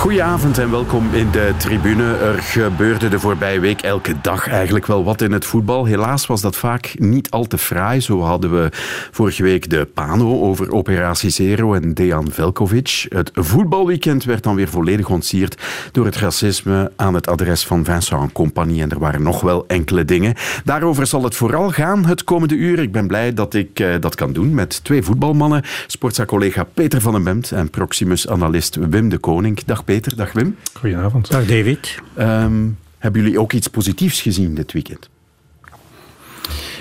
Goedenavond en welkom in de tribune. Er gebeurde de voorbije week elke dag eigenlijk wel wat in het voetbal. Helaas was dat vaak niet al te fraai. Zo hadden we vorige week de Pano over Operatie Zero en Dejan Velkovic. Het voetbalweekend werd dan weer volledig ontsierd door het racisme aan het adres van Vincent Compagnie. En er waren nog wel enkele dingen. Daarover zal het vooral gaan het komende uur. Ik ben blij dat ik eh, dat kan doen met twee voetbalmannen. Sportza-collega Peter van den Bemt en Proximus-analyst Wim de Koning. Dag Peter, dag Wim. Goedenavond. Dag David. Ehm, hebben jullie ook iets positiefs gezien dit weekend?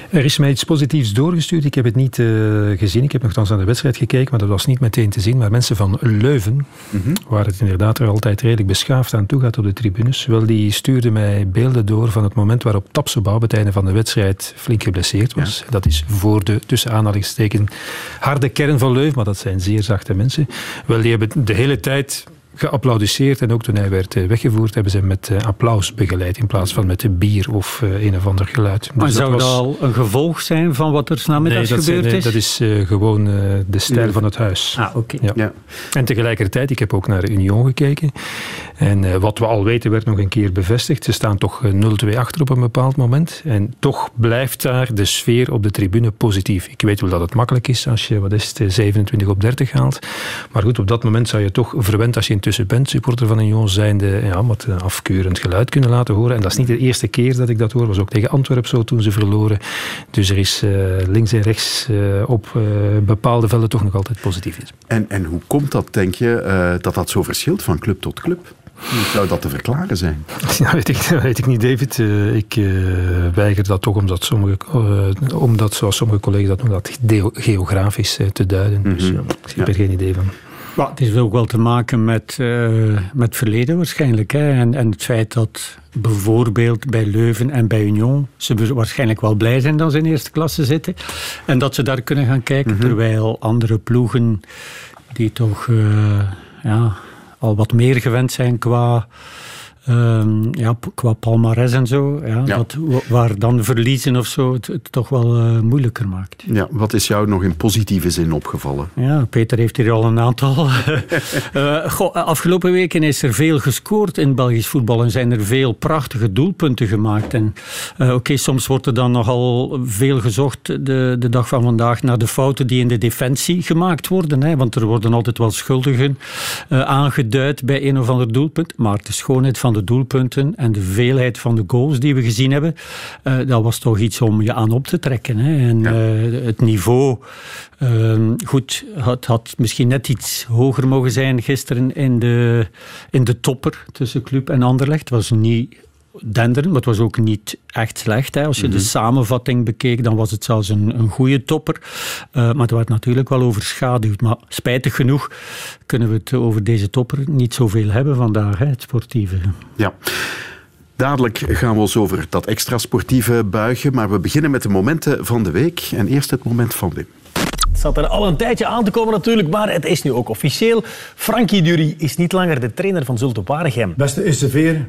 Er is mij iets positiefs doorgestuurd. Ik heb het niet eh, gezien. Ik heb nogthans naar de wedstrijd gekeken, maar dat was niet meteen te zien. Maar mensen van Leuven, waar het inderdaad er altijd redelijk beschaafd aan toe gaat op de tribunes, wel, die stuurden mij beelden door van het moment waarop Tapsoba op het einde van de wedstrijd flink geblesseerd was. Dat is voor de, tussen aanhalingstekens, harde kern van Leuven, maar dat zijn zeer zachte mensen. Wel, die hebben de hele tijd geapplaudisseerd. En ook toen hij werd eh, weggevoerd, hebben ze hem met eh, applaus begeleid. In plaats van met bier of eh, een of ander geluid. Maar Dus zou dat was- al een gevolg zijn van wat er namiddags Nee, dat, gebeurd nee, is? dat is eh, gewoon eh, de stijl van het huis. Ah, oké. Ja. Ja. En tegelijkertijd, ik heb ook naar Union gekeken. En eh, wat we al weten werd nog een keer bevestigd. Ze staan toch eh, 0-2 achter op een bepaald moment. En toch blijft daar de sfeer op de tribune positief. Ik weet wel dat het makkelijk is als je, wat is het, eh, 27 op 30 haalt. Maar goed, op dat moment zou je toch verwend als je intussen bent, supporter van Union zijnde, ja, wat eh, afkeurend geluid kunnen laten horen. En dat is niet de eerste keer dat ik dat hoor. was ook tegen Antwerpen zo toen ze verloren. Dus er is eh, links en rechts eh, op eh, bepaalde velden toch nog altijd positief is. En, en hoe komt dat, denk je, eh, dat dat zo verschilt van club tot club? Hoe zou dat te verklaren zijn? Ja, weet ik, dat weet ik niet, David. Eh, ik eh, weiger dat toch omdat, sommige, eh, omdat zoals sommige collega's dat noemen, dat geografisch te duiden. Dus Mhm. ik heb Ja. er geen idee van. Maar het heeft ook wel te maken met, eh, met verleden waarschijnlijk. Hè? En, en het feit dat bijvoorbeeld bij Leuven en bij Union ze waarschijnlijk wel blij zijn dat ze in eerste klasse zitten. En dat ze daar kunnen gaan kijken. Terwijl andere ploegen die toch eh, ja, al wat meer gewend zijn qua... ehm, ja, qua palmares en zo, ja, Ja. Dat, wa- waar dan verliezen of zo het, het toch wel eh, moeilijker maakt. Ja, wat is jou nog in positieve zin opgevallen? Ja, Peter heeft hier al een aantal. Eh, goh, afgelopen weken is er veel gescoord in Belgisch voetbal en zijn er veel prachtige doelpunten gemaakt. En eh, oké, soms wordt er dan nogal veel gezocht de, de dag van vandaag naar de fouten die in de defensie gemaakt worden. Hè, want er worden altijd wel schuldigen eh, aangeduid bij een of ander doelpunt. Maar de schoonheid van de doelpunten en de veelheid van de goals die we gezien hebben, eh, dat was toch iets om je aan op te trekken. Hè. En Ja. eh, het niveau, ehm, goed, het had misschien net iets hoger mogen zijn gisteren in de, in de topper tussen Club en Anderlecht. Het was niet denderend, maar het was ook niet echt slecht. Hè. Als je de samenvatting bekeek, dan was het zelfs een, een goede topper. Eh, maar het werd natuurlijk wel overschaduwd. Maar spijtig genoeg kunnen we het over deze topper niet zoveel hebben vandaag, hè, het sportieve. Ja. Dadelijk gaan we ons over dat extra sportieve buigen, maar we beginnen met de momenten van de week. En eerst het moment van Wim. Het zat er al een tijdje aan te komen natuurlijk, maar het is nu ook officieel. Frankie Dury is niet langer de trainer van Zulte Waregem. Beste SCV'er,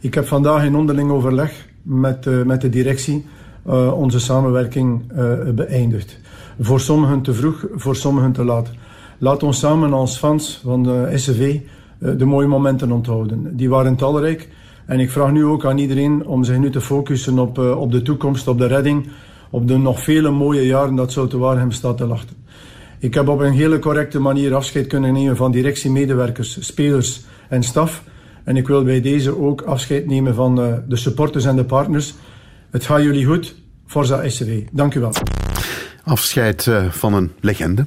ik heb vandaag in onderling overleg met, eh, met de directie eh, onze samenwerking eh, beëindigd. Voor sommigen te vroeg, voor sommigen te laat. Laat ons samen als fans van de SCV de mooie momenten onthouden. Die waren talrijk en ik vraag nu ook aan iedereen om zich nu te focussen op, op de toekomst, op de redding, op de nog vele mooie jaren dat Zulte Waregem staat te wachten. Ik heb op een hele correcte manier afscheid kunnen nemen van directiemedewerkers, spelers en staf. En ik wil bij deze ook afscheid nemen van eh, de supporters en de partners. Het gaat jullie goed. Forza SCW. Dank u wel. Afscheid eh, van een legende.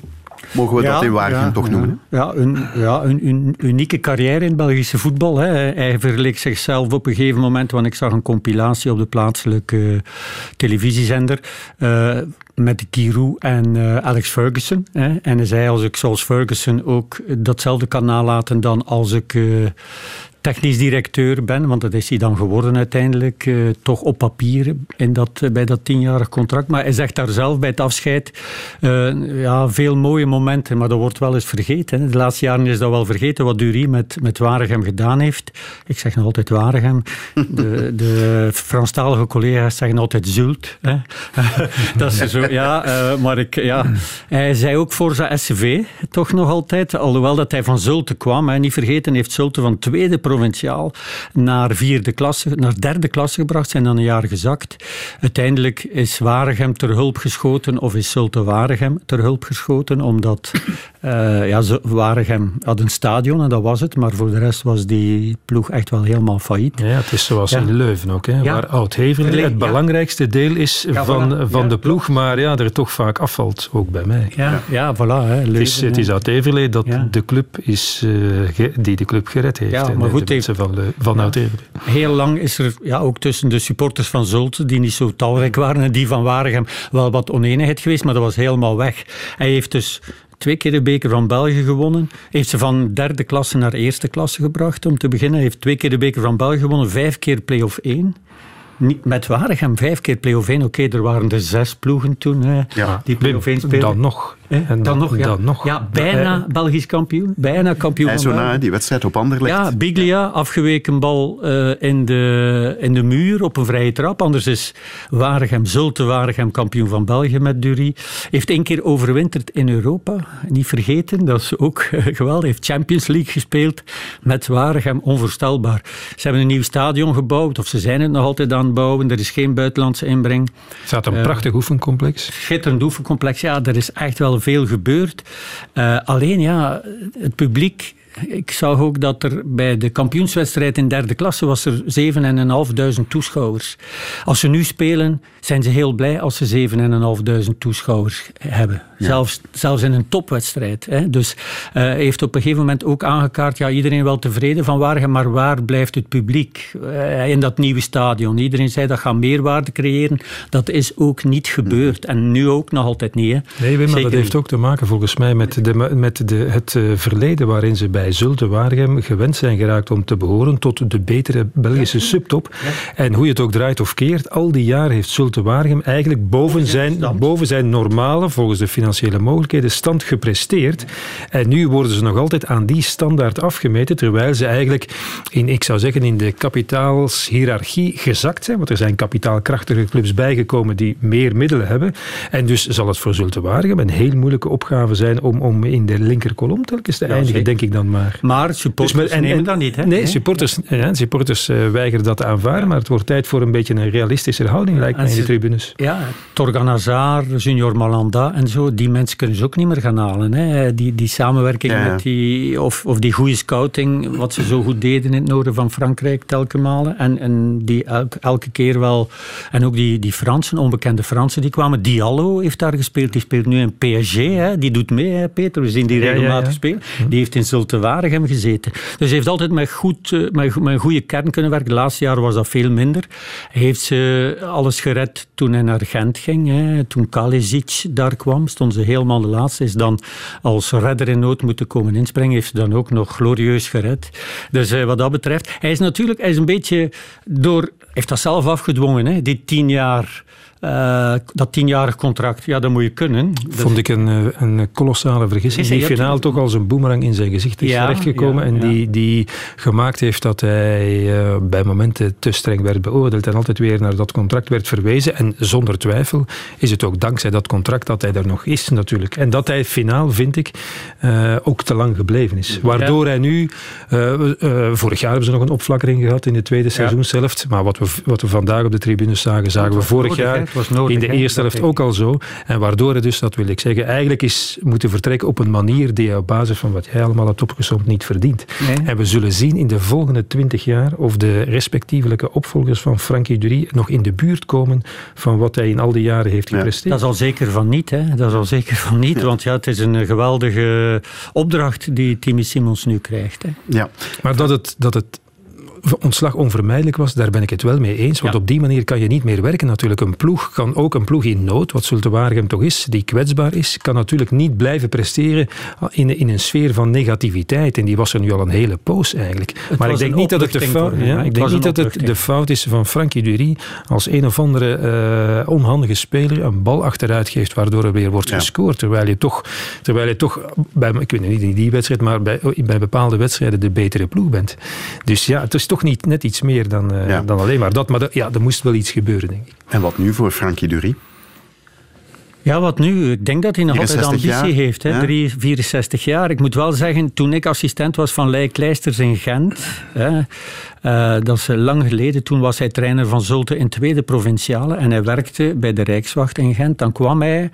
Mogen we dat in Waregem toch ja. noemen? hè? Ja, een, ja een, een unieke carrière in het Belgische voetbal. Hè. Hij verleek zichzelf op een gegeven moment, want ik zag een compilatie op de plaatselijke televisiezender. eh, met Giroud en eh, Alex Ferguson. Hè. En hij zei, als ik zoals Ferguson ook datzelfde kan nalaten dan als ik eh, technisch directeur ben, want dat is hij dan geworden uiteindelijk, uh, toch op papier in dat, bij dat tienjarig contract. Maar hij zegt daar zelf bij het afscheid, uh, ja, veel mooie momenten, maar dat wordt wel eens vergeten. Hè. De laatste jaren is dat wel vergeten wat Dury met, met Waregem gedaan heeft. Ik zeg nog altijd Waregem. De, de Franstalige collega's zeggen altijd Zult. Hè. dat is zo, ja, maar ik, ja. Hij zei ook voor zijn SCV, toch nog altijd, alhoewel dat hij van Zulte kwam. Hè. Niet vergeten, heeft Zulte van tweede provinciaal naar vierde klasse, naar derde klasse gebracht, zijn dan een jaar gezakt. Uiteindelijk is Waregem ter hulp geschoten, of is Zulte Waregem ter hulp geschoten, omdat uh, ja, Waregem had een stadion en dat was het, maar voor de rest was die ploeg echt wel helemaal failliet. Ja, het is zoals in Leuven ook, hè, waar Oud-Heverlee het belangrijkste deel is van, van de ploeg, maar ja, er toch vaak afvalt, ook bij mij. Ja, ja. voilà. Hè, Leuven, het is, het is Oud-Heverlee dat de club is, uh, die de club gered heeft. Ja, maar goed, heeft, van, de, van. Heel lang is er ja, ook tussen de supporters van Zulte, die niet zo talrijk waren, en die van Waregem wel wat oneenigheid geweest, maar dat was helemaal weg. Hij heeft dus twee keer de beker van België gewonnen. Heeft ze van derde klasse naar eerste klasse gebracht om te beginnen. Hij heeft twee keer de beker van België gewonnen, vijf keer play-off 1 niet met Waregem vijf keer play-off 1. Oké, er waren er zes ploegen toen hè, ja, die play-off 1 speelden. Dan nog. En dan, dan, nog, ja. Dan nog. Ja, bijna Belgisch kampioen. Bijna kampioen. Hij zo na, die wedstrijd op Anderlecht. Ja, Biglia, afgeweken bal uh, in, de, in de muur op een vrije trap. Anders is Waregem, Zulte Waregem kampioen van België met Dury. Heeft één keer overwinterd in Europa. Niet vergeten, dat is ook uh, geweldig. Heeft Champions League gespeeld met Waregem. Onvoorstelbaar. Ze hebben een nieuw stadion gebouwd, of ze zijn het nog altijd aan het bouwen. Er is geen buitenlandse inbreng. Er staat een uh, prachtig oefencomplex. Schitterend oefencomplex. Ja, er is echt wel veel gebeurd. Uh, alleen ja, het publiek ik zag ook dat er bij de kampioenswedstrijd in derde klasse was er 7.500 toeschouwers. Als ze nu spelen, zijn ze heel blij als ze 7.500 toeschouwers hebben. Ja. Zelfs, zelfs in een topwedstrijd. Hè. Dus hij uh, heeft op een gegeven moment ook aangekaart, ja, iedereen wel tevreden van Waregem, maar waar blijft het publiek uh, in dat nieuwe stadion? Iedereen zei dat gaat meerwaarde creëren. Dat is ook niet gebeurd. En nu ook nog altijd niet. Hè. Nee, maar Zeker dat heeft ook te maken volgens mij met, de, met de, het uh, verleden waarin ze bij Zulte Waregem gewend zijn geraakt om te behoren tot de betere Belgische subtop. En hoe je het ook draait of keert, al die jaren heeft Zulte Waregem eigenlijk boven zijn, boven zijn normale, volgens de financiële mogelijkheden, stand gepresteerd. En nu worden ze nog altijd aan die standaard afgemeten, terwijl ze eigenlijk in, ik zou zeggen, in de kapitaalshierarchie gezakt zijn. Want er zijn kapitaalkrachtige clubs bijgekomen die meer middelen hebben. En dus zal het voor Zulte Waregem een heel moeilijke opgave zijn om, om in de linkerkolom telkens te eindigen, ja, denk ik dan maar. Maar supporters dus met, en, nemen dat niet, hè? Nee, supporters, ja, supporters uh, weigeren dat te aanvaarden, maar het wordt tijd voor een beetje een realistische houding, lijkt mij, in de tribunes. Ja, Torgan Hazard, Junior Malanda en zo, die mensen kunnen ze ook niet meer gaan halen. Hè? Die, die samenwerking ja, met die, of, of die goede scouting, wat ze zo goed deden in het noorden van Frankrijk, telkens malen. En, en die elke, elke keer wel, en ook die, die Fransen, onbekende Fransen, die kwamen. Diallo heeft daar gespeeld, die speelt nu in PSG, hè? die doet mee, hè, Peter, we zien die regelmatig spelen. Die heeft in Zulte Waregem gezeten. Dus hij heeft altijd met, goed, met, met een goede kern kunnen werken. De laatste jaren was dat veel minder. Hij heeft ze alles gered toen hij naar Gent ging. Hè. Toen Kalisic daar kwam, stond ze helemaal de laatste. Is dan als redder in nood moeten komen inspringen. Heeft ze dan ook nog glorieus gered. Dus uh, wat dat betreft, hij is natuurlijk hij is een beetje door... heeft dat zelf afgedwongen, hè, die tien jaar... Uh, dat tienjarig contract, ja, dat moet je kunnen. Vond ik een, een kolossale vergissing. Die finaal toch als een boemerang in zijn gezicht is ja, terechtgekomen. Ja, ja. en die, die gemaakt heeft dat hij uh, bij momenten te streng werd beoordeeld. En altijd weer naar dat contract werd verwezen. En zonder twijfel is het ook dankzij dat contract dat hij er nog is, natuurlijk. En dat hij finaal, vind ik, uh, ook te lang gebleven is. Waardoor hij nu. vorig jaar hebben ze nog een opflakkering gehad in de tweede seizoenshelft. Maar wat we, wat we vandaag op de tribunes zagen, zagen we vorig jaar nodig, in de eerste helft ook al zo. En waardoor het dus, dat wil ik zeggen, eigenlijk is moeten vertrekken op een manier die je op basis van wat jij allemaal hebt opgezomd niet verdient. Nee. En we zullen zien in de volgende twintig jaar of de respectievelijke opvolgers van Frankie Dury nog in de buurt komen van wat hij in al die jaren heeft gepresteerd. Ja. Dat zal zeker van niet, hè. Dat zal zeker van niet, ja. want ja, het is een geweldige opdracht die Timmy Simons nu krijgt. Hè. Ja. Maar dat het, dat het ontslag onvermijdelijk was, daar ben ik het wel mee eens. Want op die manier kan je niet meer werken natuurlijk. Een ploeg kan ook een ploeg in nood, wat Zulte Waregem toch is, die kwetsbaar is, kan natuurlijk niet blijven presteren in, in een sfeer van negativiteit. En die was er nu al een hele poos eigenlijk. maar ik denk niet dat het, de fout, ja, ik denk niet dat het de fout is van Frankie Dury als een of andere uh, onhandige speler een bal achteruit geeft, waardoor er weer wordt gescoord. Terwijl je toch, terwijl je toch bij, ik weet niet in die wedstrijd, maar bij, bij bepaalde wedstrijden de betere ploeg bent. Dus ja, het is toch niet net iets meer dan, uh, dan alleen maar dat. Maar ja, er moest wel iets gebeuren, denk ik. En wat nu voor Frankie Dury? Ja, wat nu? Ik denk dat hij nog altijd ambitie heeft. Hè? 64 jaar. Ik moet wel zeggen, toen ik assistent was van Leij Kleisters in Gent, hè, uh, dat is lang geleden, toen was hij trainer van Zulte in tweede provinciale en hij werkte bij de Rijkswacht in Gent. Dan kwam hij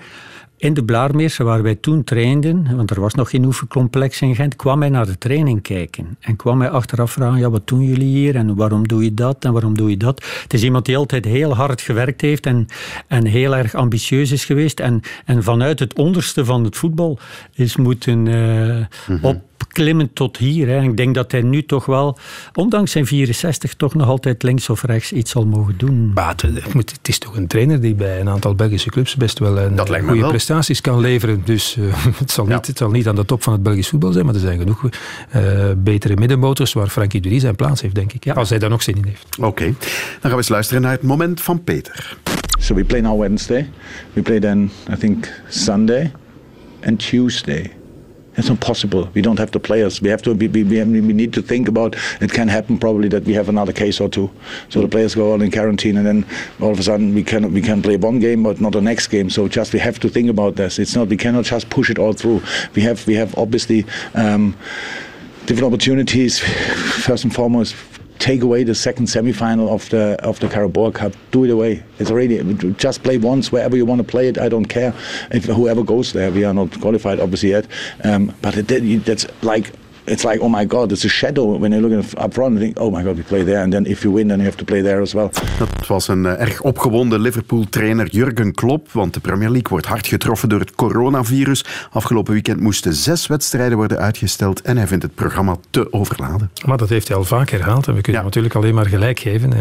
in de Blaarmeerse, waar wij toen trainden, want er was nog geen oefencomplex in Gent, kwam hij naar de training kijken. En kwam hij achteraf vragen, ja, wat doen jullie hier? En waarom doe je dat? En waarom doe je dat? Het is iemand die altijd heel hard gewerkt heeft en, en heel erg ambitieus is geweest. En, en vanuit het onderste van het voetbal is moeten uh, op klimmend tot hier. Hè. Ik denk dat hij nu toch wel, ondanks zijn 64, toch nog altijd links of rechts iets zal mogen doen. Maar het, is toch een trainer die bij een aantal Belgische clubs best wel een goede prestaties kan leveren. Dus uh, het, zal niet, het zal niet aan de top van het Belgisch voetbal zijn, maar er zijn genoeg uh, betere middenmotors waar Frankie Dury zijn plaats heeft, denk ik. Ja. Als hij daar nog zin in heeft. Oké, okay. dan gaan we eens luisteren naar het moment van Peter. So we play now Wednesday. We play then, I think, Sunday and Tuesday. It's not possible. We don't have the players. We have to. We, we, we need to think about. It can happen probably that we have another case or two. So the players go all in quarantine, and then all of a sudden we can we can play one game, but not the next game. So just we have to think about this. It's not. We cannot just push it all through. We have we have obviously. Um, different opportunities. First and foremost, take away the second semi-final of the of the Carabao Cup. Do it away. It's already just play once wherever you want to play it. I don't care if whoever goes there. We are not qualified obviously yet, um, but it, that's like it's like, oh my god, it's a shadow when you're looking up front. You think, oh my god, we play there. And then if you win, then you have to play there as well. Dat was een uh, erg opgewonden Liverpool-trainer Jurgen Klopp, want de Premier League wordt hard getroffen door het coronavirus. Afgelopen weekend moesten zes wedstrijden worden uitgesteld en hij vindt het programma te overladen. Maar dat heeft hij al vaak herhaald en we kunnen natuurlijk alleen maar gelijk geven. Uh,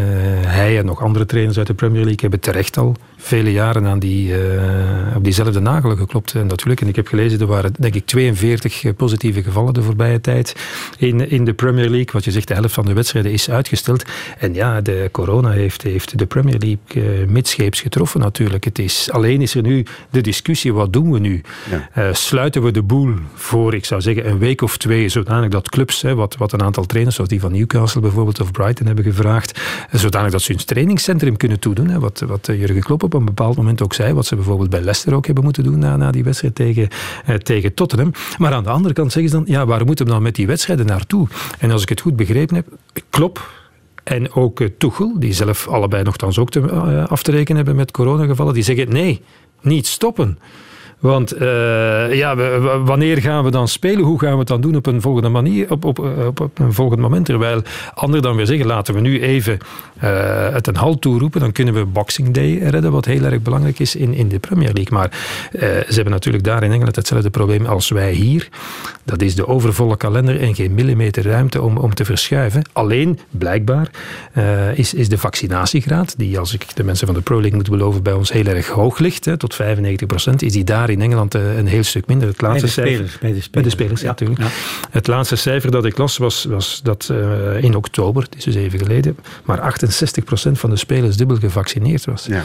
hij en nog andere trainers uit de Premier League hebben terecht al vele jaren aan die, uh, op diezelfde nagel geklopt. En natuurlijk, en ik heb gelezen, er waren denk ik 42 positieve gevallen de voorbije tijd in, in de Premier League. Wat je zegt, de helft van de wedstrijden is uitgesteld. En ja, de corona heeft, heeft de Premier League uh, midscheeps getroffen natuurlijk. Het is, alleen is er nu de discussie, wat doen we nu? Ja. Uh, sluiten we de boel voor, ik zou zeggen, een week of twee, zodanig dat clubs, hè, wat, wat een aantal trainers, zoals die van Newcastle bijvoorbeeld of Brighton hebben gevraagd, zodanig dat ze hun trainingscentrum kunnen toedoen. Hè, wat, wat Jurgen Klopp op een bepaald moment ook zei, wat ze bijvoorbeeld bij Leicester ook hebben moeten doen na, na die wedstrijd tegen, tegen Tottenham. Maar aan de andere kant zeggen ze dan, ja, waar moeten we dan met die wedstrijden naartoe. En als ik het goed begrepen heb, Klop en ook uh, Tuchel, die zelf allebei nogthans ook te, uh, af te rekenen hebben met coronagevallen, die zeggen nee, niet stoppen. Want uh, ja, wanneer gaan we dan spelen? Hoe gaan we het dan doen op een volgende manier, op, op, op, een volgend moment? Terwijl anderen dan weer zeggen, laten we nu even uh, het een halt toeroepen. Dan kunnen we Boxing Day redden, wat heel erg belangrijk is in, in de Premier League. Maar uh, ze hebben natuurlijk daar in Engeland hetzelfde probleem als wij hier. Dat is de overvolle kalender en geen millimeter ruimte om, om te verschuiven. Alleen, blijkbaar, is, is de vaccinatiegraad, die als ik de mensen van de Pro League moet beloven, bij ons heel erg hoog ligt, hè, tot 95 procent, is die daar in Engeland eh, een heel stuk minder. Het laatste bij, de spelers, cijfer, bij de spelers. Bij de spelers, ja, natuurlijk. Ja. Het laatste cijfer dat ik las was, was dat uh, in oktober, het is dus even geleden, maar 68% van de spelers dubbel gevaccineerd was. Ja.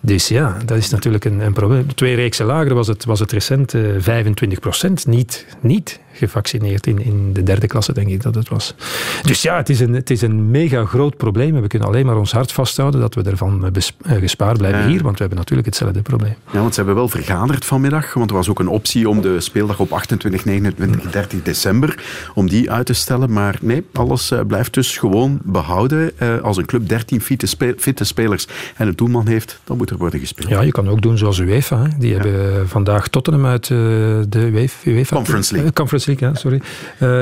Dus ja, dat is natuurlijk een, een probleem. Twee reeksen lager was het, was het recent uh, eh, 25% niet, niet gevaccineerd in, in de derde klasse, denk ik dat het was. Dus ja, het is een, het is een mega groot probleem. We kunnen alleen maar ons hart vasthouden dat we ervan gespaard blijven hier, want we hebben natuurlijk hetzelfde probleem. Ja, want ze hebben wel vergaderd vanmiddag, want er was ook een optie om de speeldag op 28, 29, 30 december, om die uit te stellen. Maar nee, alles blijft dus gewoon behouden. Als een club 13 fitte, spe fitte, spelers en een doelman heeft, dan moet er worden gespeeld. Ja, je kan ook doen zoals UEFA. Hè. Die ja. hebben vandaag Tottenham uit uh, de UEFA... Conference League. Conference League, ja, sorry.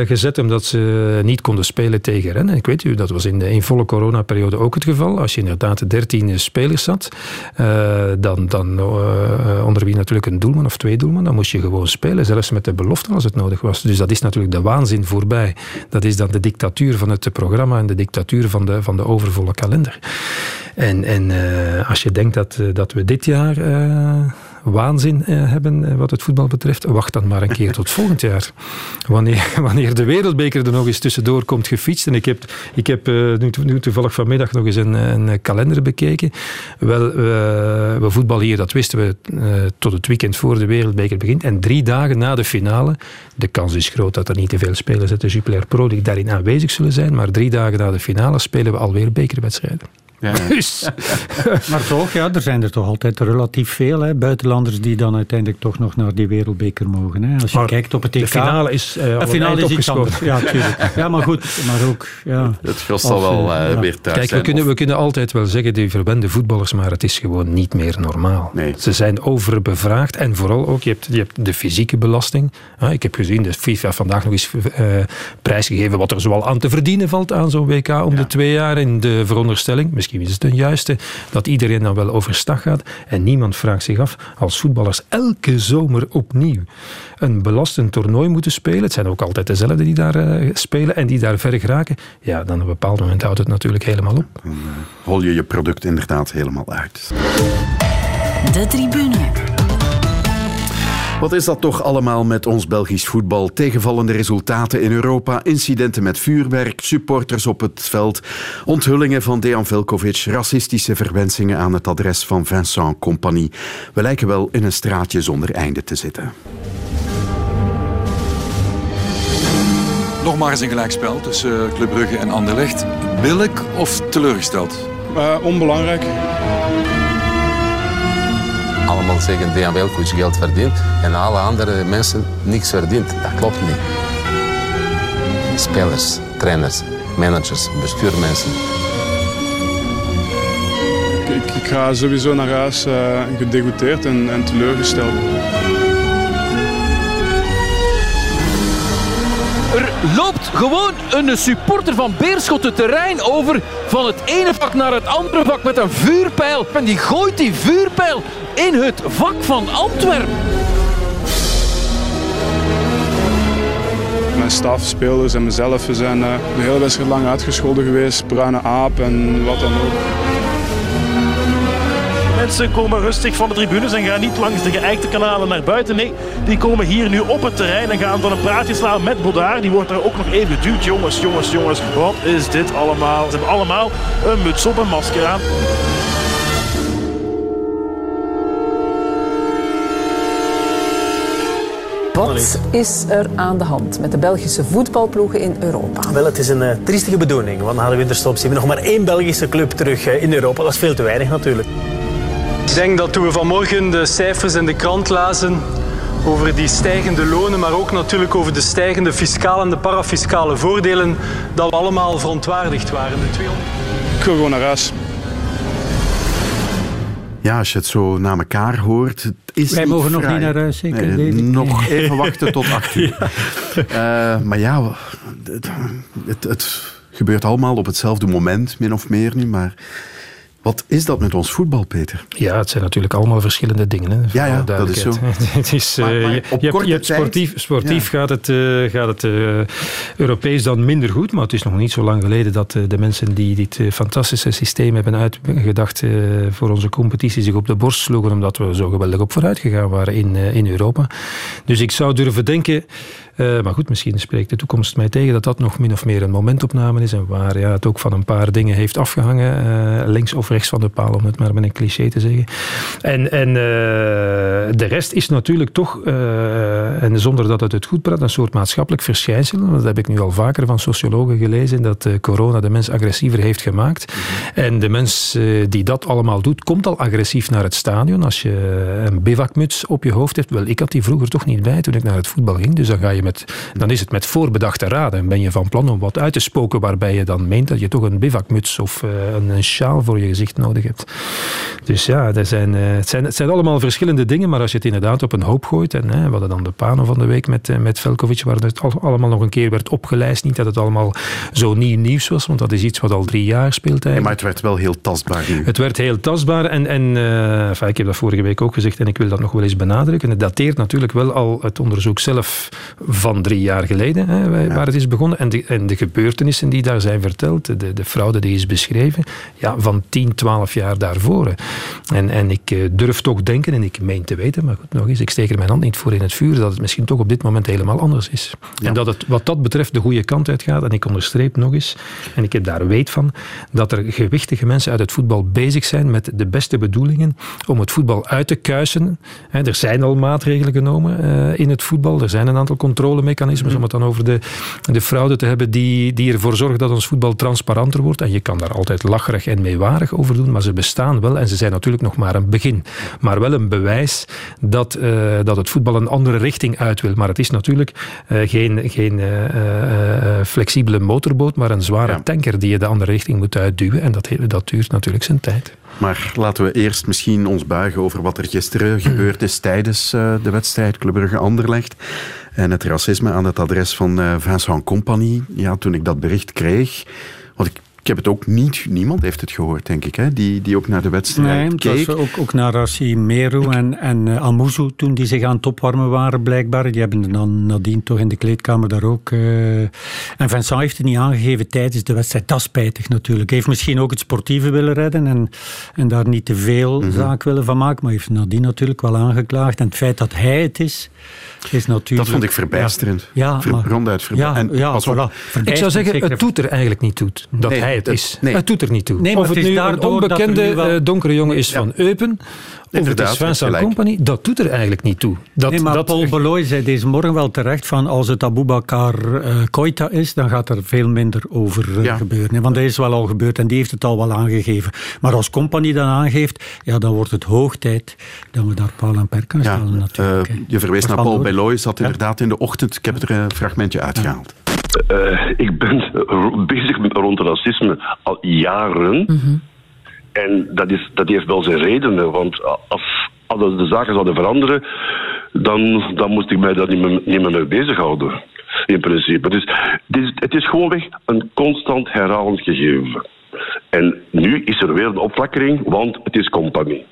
gezet omdat ze niet konden spelen tegen Rennes. Ik weet u, dat was in de in volle coronaperiode ook het geval. Als je inderdaad 13 spelers had, dan, dan onder wie natuurlijk een doelman of twee doelman, dan moest je gewoon spelen, zelfs met de belofte als het nodig was. Dus dat is natuurlijk de waanzin voorbij. Dat is dan de dictatuur van het programma en de dictatuur van de, van de overvolle kalender. En, en uh, als je denkt dat, uh, dat we dit jaar uh, waanzin hebben wat het voetbal betreft, wacht dan maar een keer tot volgend jaar. Wanneer, wanneer de wereldbeker er nog eens tussendoor komt gefietst. En ik heb, ik heb nu, nu toevallig vanmiddag nog eens een, een kalender bekeken. Wel, we voetballen hier, dat wisten we tot het weekend voor de wereldbeker begint. En drie dagen na de finale, de kans is groot dat er niet te veel spelers uit de Jupiler Pro die daarin aanwezig zullen zijn, maar drie dagen na de finale spelen we alweer bekerwedstrijden. Ja. Dus. maar toch, ja, er zijn er toch altijd relatief veel hè, buitenlanders die dan uiteindelijk toch nog naar die wereldbeker mogen. Hè. Als je maar kijkt op het EK... De finale is uh, de finale is iets anders. Ja, tuurlijk. Ja, maar goed, maar ook... Ja, het gros zal wel uh, ja. weer thuis Kijk, zijn, we kunnen, we kunnen altijd wel zeggen, die verwende voetballers, maar het is gewoon niet meer normaal. Nee. Ze zijn overbevraagd en vooral ook, je hebt, je hebt de fysieke belasting. Ah, ik heb gezien, de FIFA vandaag nog eens uh, prijsgegeven wat er zoal aan te verdienen valt aan zo'n WK om de twee jaar in de veronderstelling. Misschien is het een juiste dat iedereen dan wel overstag gaat. En niemand vraagt zich af, als voetballers elke zomer opnieuw een belastend toernooi moeten spelen, het zijn ook altijd dezelfde die daar uh, spelen en die daar ver geraken, ja, dan op een bepaald moment houdt het natuurlijk helemaal op. Dan uh, hol je je product inderdaad helemaal uit. De tribune. Wat is dat toch allemaal met ons Belgisch voetbal? Tegenvallende resultaten in Europa, incidenten met vuurwerk, supporters op het veld, onthullingen van Dejan Velkovic, racistische verwensingen aan het adres van Vincent Compagnie. We lijken wel in een straatje zonder einde te zitten. Nog maar eens een gelijkspel tussen Club Brugge en Anderlecht. Billig of teleurgesteld? Uh, onbelangrijk allemaal zeggen Dejan Velkovic geld verdient en alle andere mensen niks verdient. Dat klopt niet. Spelers, trainers, managers, bestuurmensen. Ik, ik ga sowieso naar huis uh, gedegoûteerd en, en teleurgesteld. Er loopt gewoon een supporter van Beerschot het terrein over van het ene vak naar het andere vak met een vuurpijl. En die gooit die vuurpijl in het vak van Antwerpen. Mijn staf, spelers en mezelf we zijn uh, de hele wedstrijd lang uitgescholden geweest. Bruine aap en wat dan ook. Mensen komen rustig van de tribunes en gaan niet langs de geëikte kanalen naar buiten. Nee, die komen hier nu op het terrein en gaan dan een praatje slaan met Bodaar. Die wordt daar ook nog even geduwd. Jongens, jongens, jongens, wat is dit allemaal? Ze hebben allemaal een muts op, een masker aan. Wat is er aan de hand met de Belgische voetbalploegen in Europa? Wel, het is een uh, triestige bedoeling. Want na de winterstop zien we nog maar één Belgische club terug uh, in Europa. Dat is veel te weinig natuurlijk. Ik denk dat toen we vanmorgen de cijfers in de krant lazen over die stijgende lonen, maar ook natuurlijk over de stijgende fiscale en de parafiscale voordelen, dat we allemaal verontwaardigd waren. De 200... Ik wil gewoon naar huis. Ja, als je het zo na elkaar hoort. Het is Wij mogen nog niet naar huis, zeker? Nee, nog even wachten tot acht uur. ja. Uh, maar ja, het, het, het, gebeurt allemaal op hetzelfde moment, min of meer nu. Maar wat is dat met ons voetbal, Peter? Ja, het zijn natuurlijk allemaal verschillende dingen. Hè, ja, ja dat is zo. het is, maar, maar je, je, hebt, je hebt sportief, sportief ja. gaat het, uh, gaat het uh, Europees dan minder goed. Maar het is nog niet zo lang geleden dat uh, de mensen die dit fantastische systeem hebben uitgedacht voor onze competitie zich op de borst sloegen. Omdat we zo geweldig op vooruit gegaan waren in, in Europa. Dus ik zou durven denken. Uh, maar goed, misschien spreekt de toekomst mij tegen dat dat nog min of meer een momentopname is. En waar ja, het ook van een paar dingen heeft afgehangen. Uh, links of rechts van de paal, om het maar met een cliché te zeggen. En, en uh, de rest is natuurlijk toch, en zonder dat het het goed praat, een soort maatschappelijk verschijnsel. Dat heb ik nu al vaker van sociologen gelezen. Dat corona de mens agressiever heeft gemaakt. Mm-hmm. En de mens die dat allemaal doet, komt al agressief naar het stadion. Als je een bivakmuts op je hoofd hebt. Wel, ik had die vroeger toch niet bij toen ik naar het voetbal ging. Dus dan ga je met dan is het met voorbedachte raden. En ben je van plan om wat uit te spoken waarbij je dan meent dat je toch een bivakmuts of uh, een, sjaal voor je gezicht nodig hebt. Dus ja, dat zijn, uh, het, zijn, het zijn allemaal verschillende dingen, maar als je het inderdaad op een hoop gooit, en hè, we hadden dan de pano van de week met, uh, met Velkovic, waar het allemaal nog een keer werd opgelijst. Niet dat het allemaal zo nieuw nieuws was, want dat is iets wat al drie jaar speelt eigenlijk. Ja, maar het werd wel heel tastbaar nu. Het werd heel tastbaar en, en enfin, ik heb dat vorige week ook gezegd en ik wil dat nog wel eens benadrukken. Het dateert natuurlijk wel al het onderzoek zelf van drie jaar geleden, hè, waar ja. het is begonnen. En de, en de gebeurtenissen die daar zijn verteld, de, de fraude die is beschreven, ja, van 10, 12 jaar daarvoor. En, en ik durf toch denken, en ik meen te weten, maar goed, nog eens, ik steek er mijn hand niet voor in het vuur, dat het misschien toch op dit moment helemaal anders is. Ja. En dat het wat dat betreft de goede kant uitgaat. En ik onderstreep nog eens, en ik heb daar weet van, dat er gewichtige mensen uit het voetbal bezig zijn met de beste bedoelingen om het voetbal uit te kuisen. Er zijn al maatregelen genomen in het voetbal. Er zijn een aantal controlemechanismes om het dan over de, de fraude te hebben die, die ervoor zorgen dat ons voetbal transparanter wordt. En je kan daar altijd lacherig en meewarig over doen, maar ze bestaan wel en ze zijn natuurlijk nog maar een begin. Maar wel een bewijs dat, uh, dat het voetbal een andere richting uit wil. Maar het is natuurlijk uh, geen, geen uh, flexibele motorboot, maar een zware ja. tanker die je de andere richting moet uitduwen. En dat, dat duurt natuurlijk zijn tijd. Maar laten we eerst misschien ons buigen over wat er gisteren gebeurd is tijdens de wedstrijd Club Brugge-Anderlecht. En het racisme aan het adres van Vincent Compagnie. Ja, toen ik dat bericht kreeg, want ik ik heb het ook niet, niemand heeft het gehoord, denk ik, hè? Die, die ook naar de wedstrijd nee, keek. Was ook, ook naar Rassi Meru en, en uh, Amuzu toen die zich aan het opwarmen waren, blijkbaar. Die hebben dan nadien toch in de kleedkamer daar ook. Uh... En Vincent heeft het niet aangegeven tijdens de wedstrijd. Dat is spijtig natuurlijk. Hij heeft misschien ook het sportieve willen redden en, en daar niet te veel mm -hmm. zaak willen van maken, maar heeft nadien natuurlijk wel aangeklaagd. En het feit dat hij het is, is natuurlijk... Dat vond ik verbijsterend. Ja, Ver, maar, ronduit verbijsterend. Ja, ja, voilà. Ik zou zeggen, het doet er eigenlijk niet toe dat nee, hij het is. Nee. Het doet er niet toe. Nee, of het, het nu een onbekende wel... donkere jongen is ja. van Eupen, of het is Vincent Company, dat doet er eigenlijk niet toe. Dat, nee, maar dat... Paul Beloy zei deze morgen wel terecht van als het Aboubakar uh, Koita is, dan gaat er veel minder over uh, ja. gebeuren. Want dat is wel al gebeurd en die heeft het al wel aangegeven. Maar als Company dat aangeeft, ja, dan wordt het hoog tijd dat we daar paal en perk aan stellen ja, natuurlijk. Uh, je verwees naar Paul Beloy, zat inderdaad in de ochtend. Ik heb er een fragmentje uitgehaald. Uh, ik ben bezig met rond racisme al jaren. Mm -hmm. En dat, is, dat heeft wel zijn redenen. Want als, als de zaken zouden veranderen, dan, dan moest ik mij daar niet meer, niet meer mee bezighouden. In principe. Dus het is, het is gewoonweg een constant herhalend gegeven. En nu is er weer een opflakkering, want het is compagnie.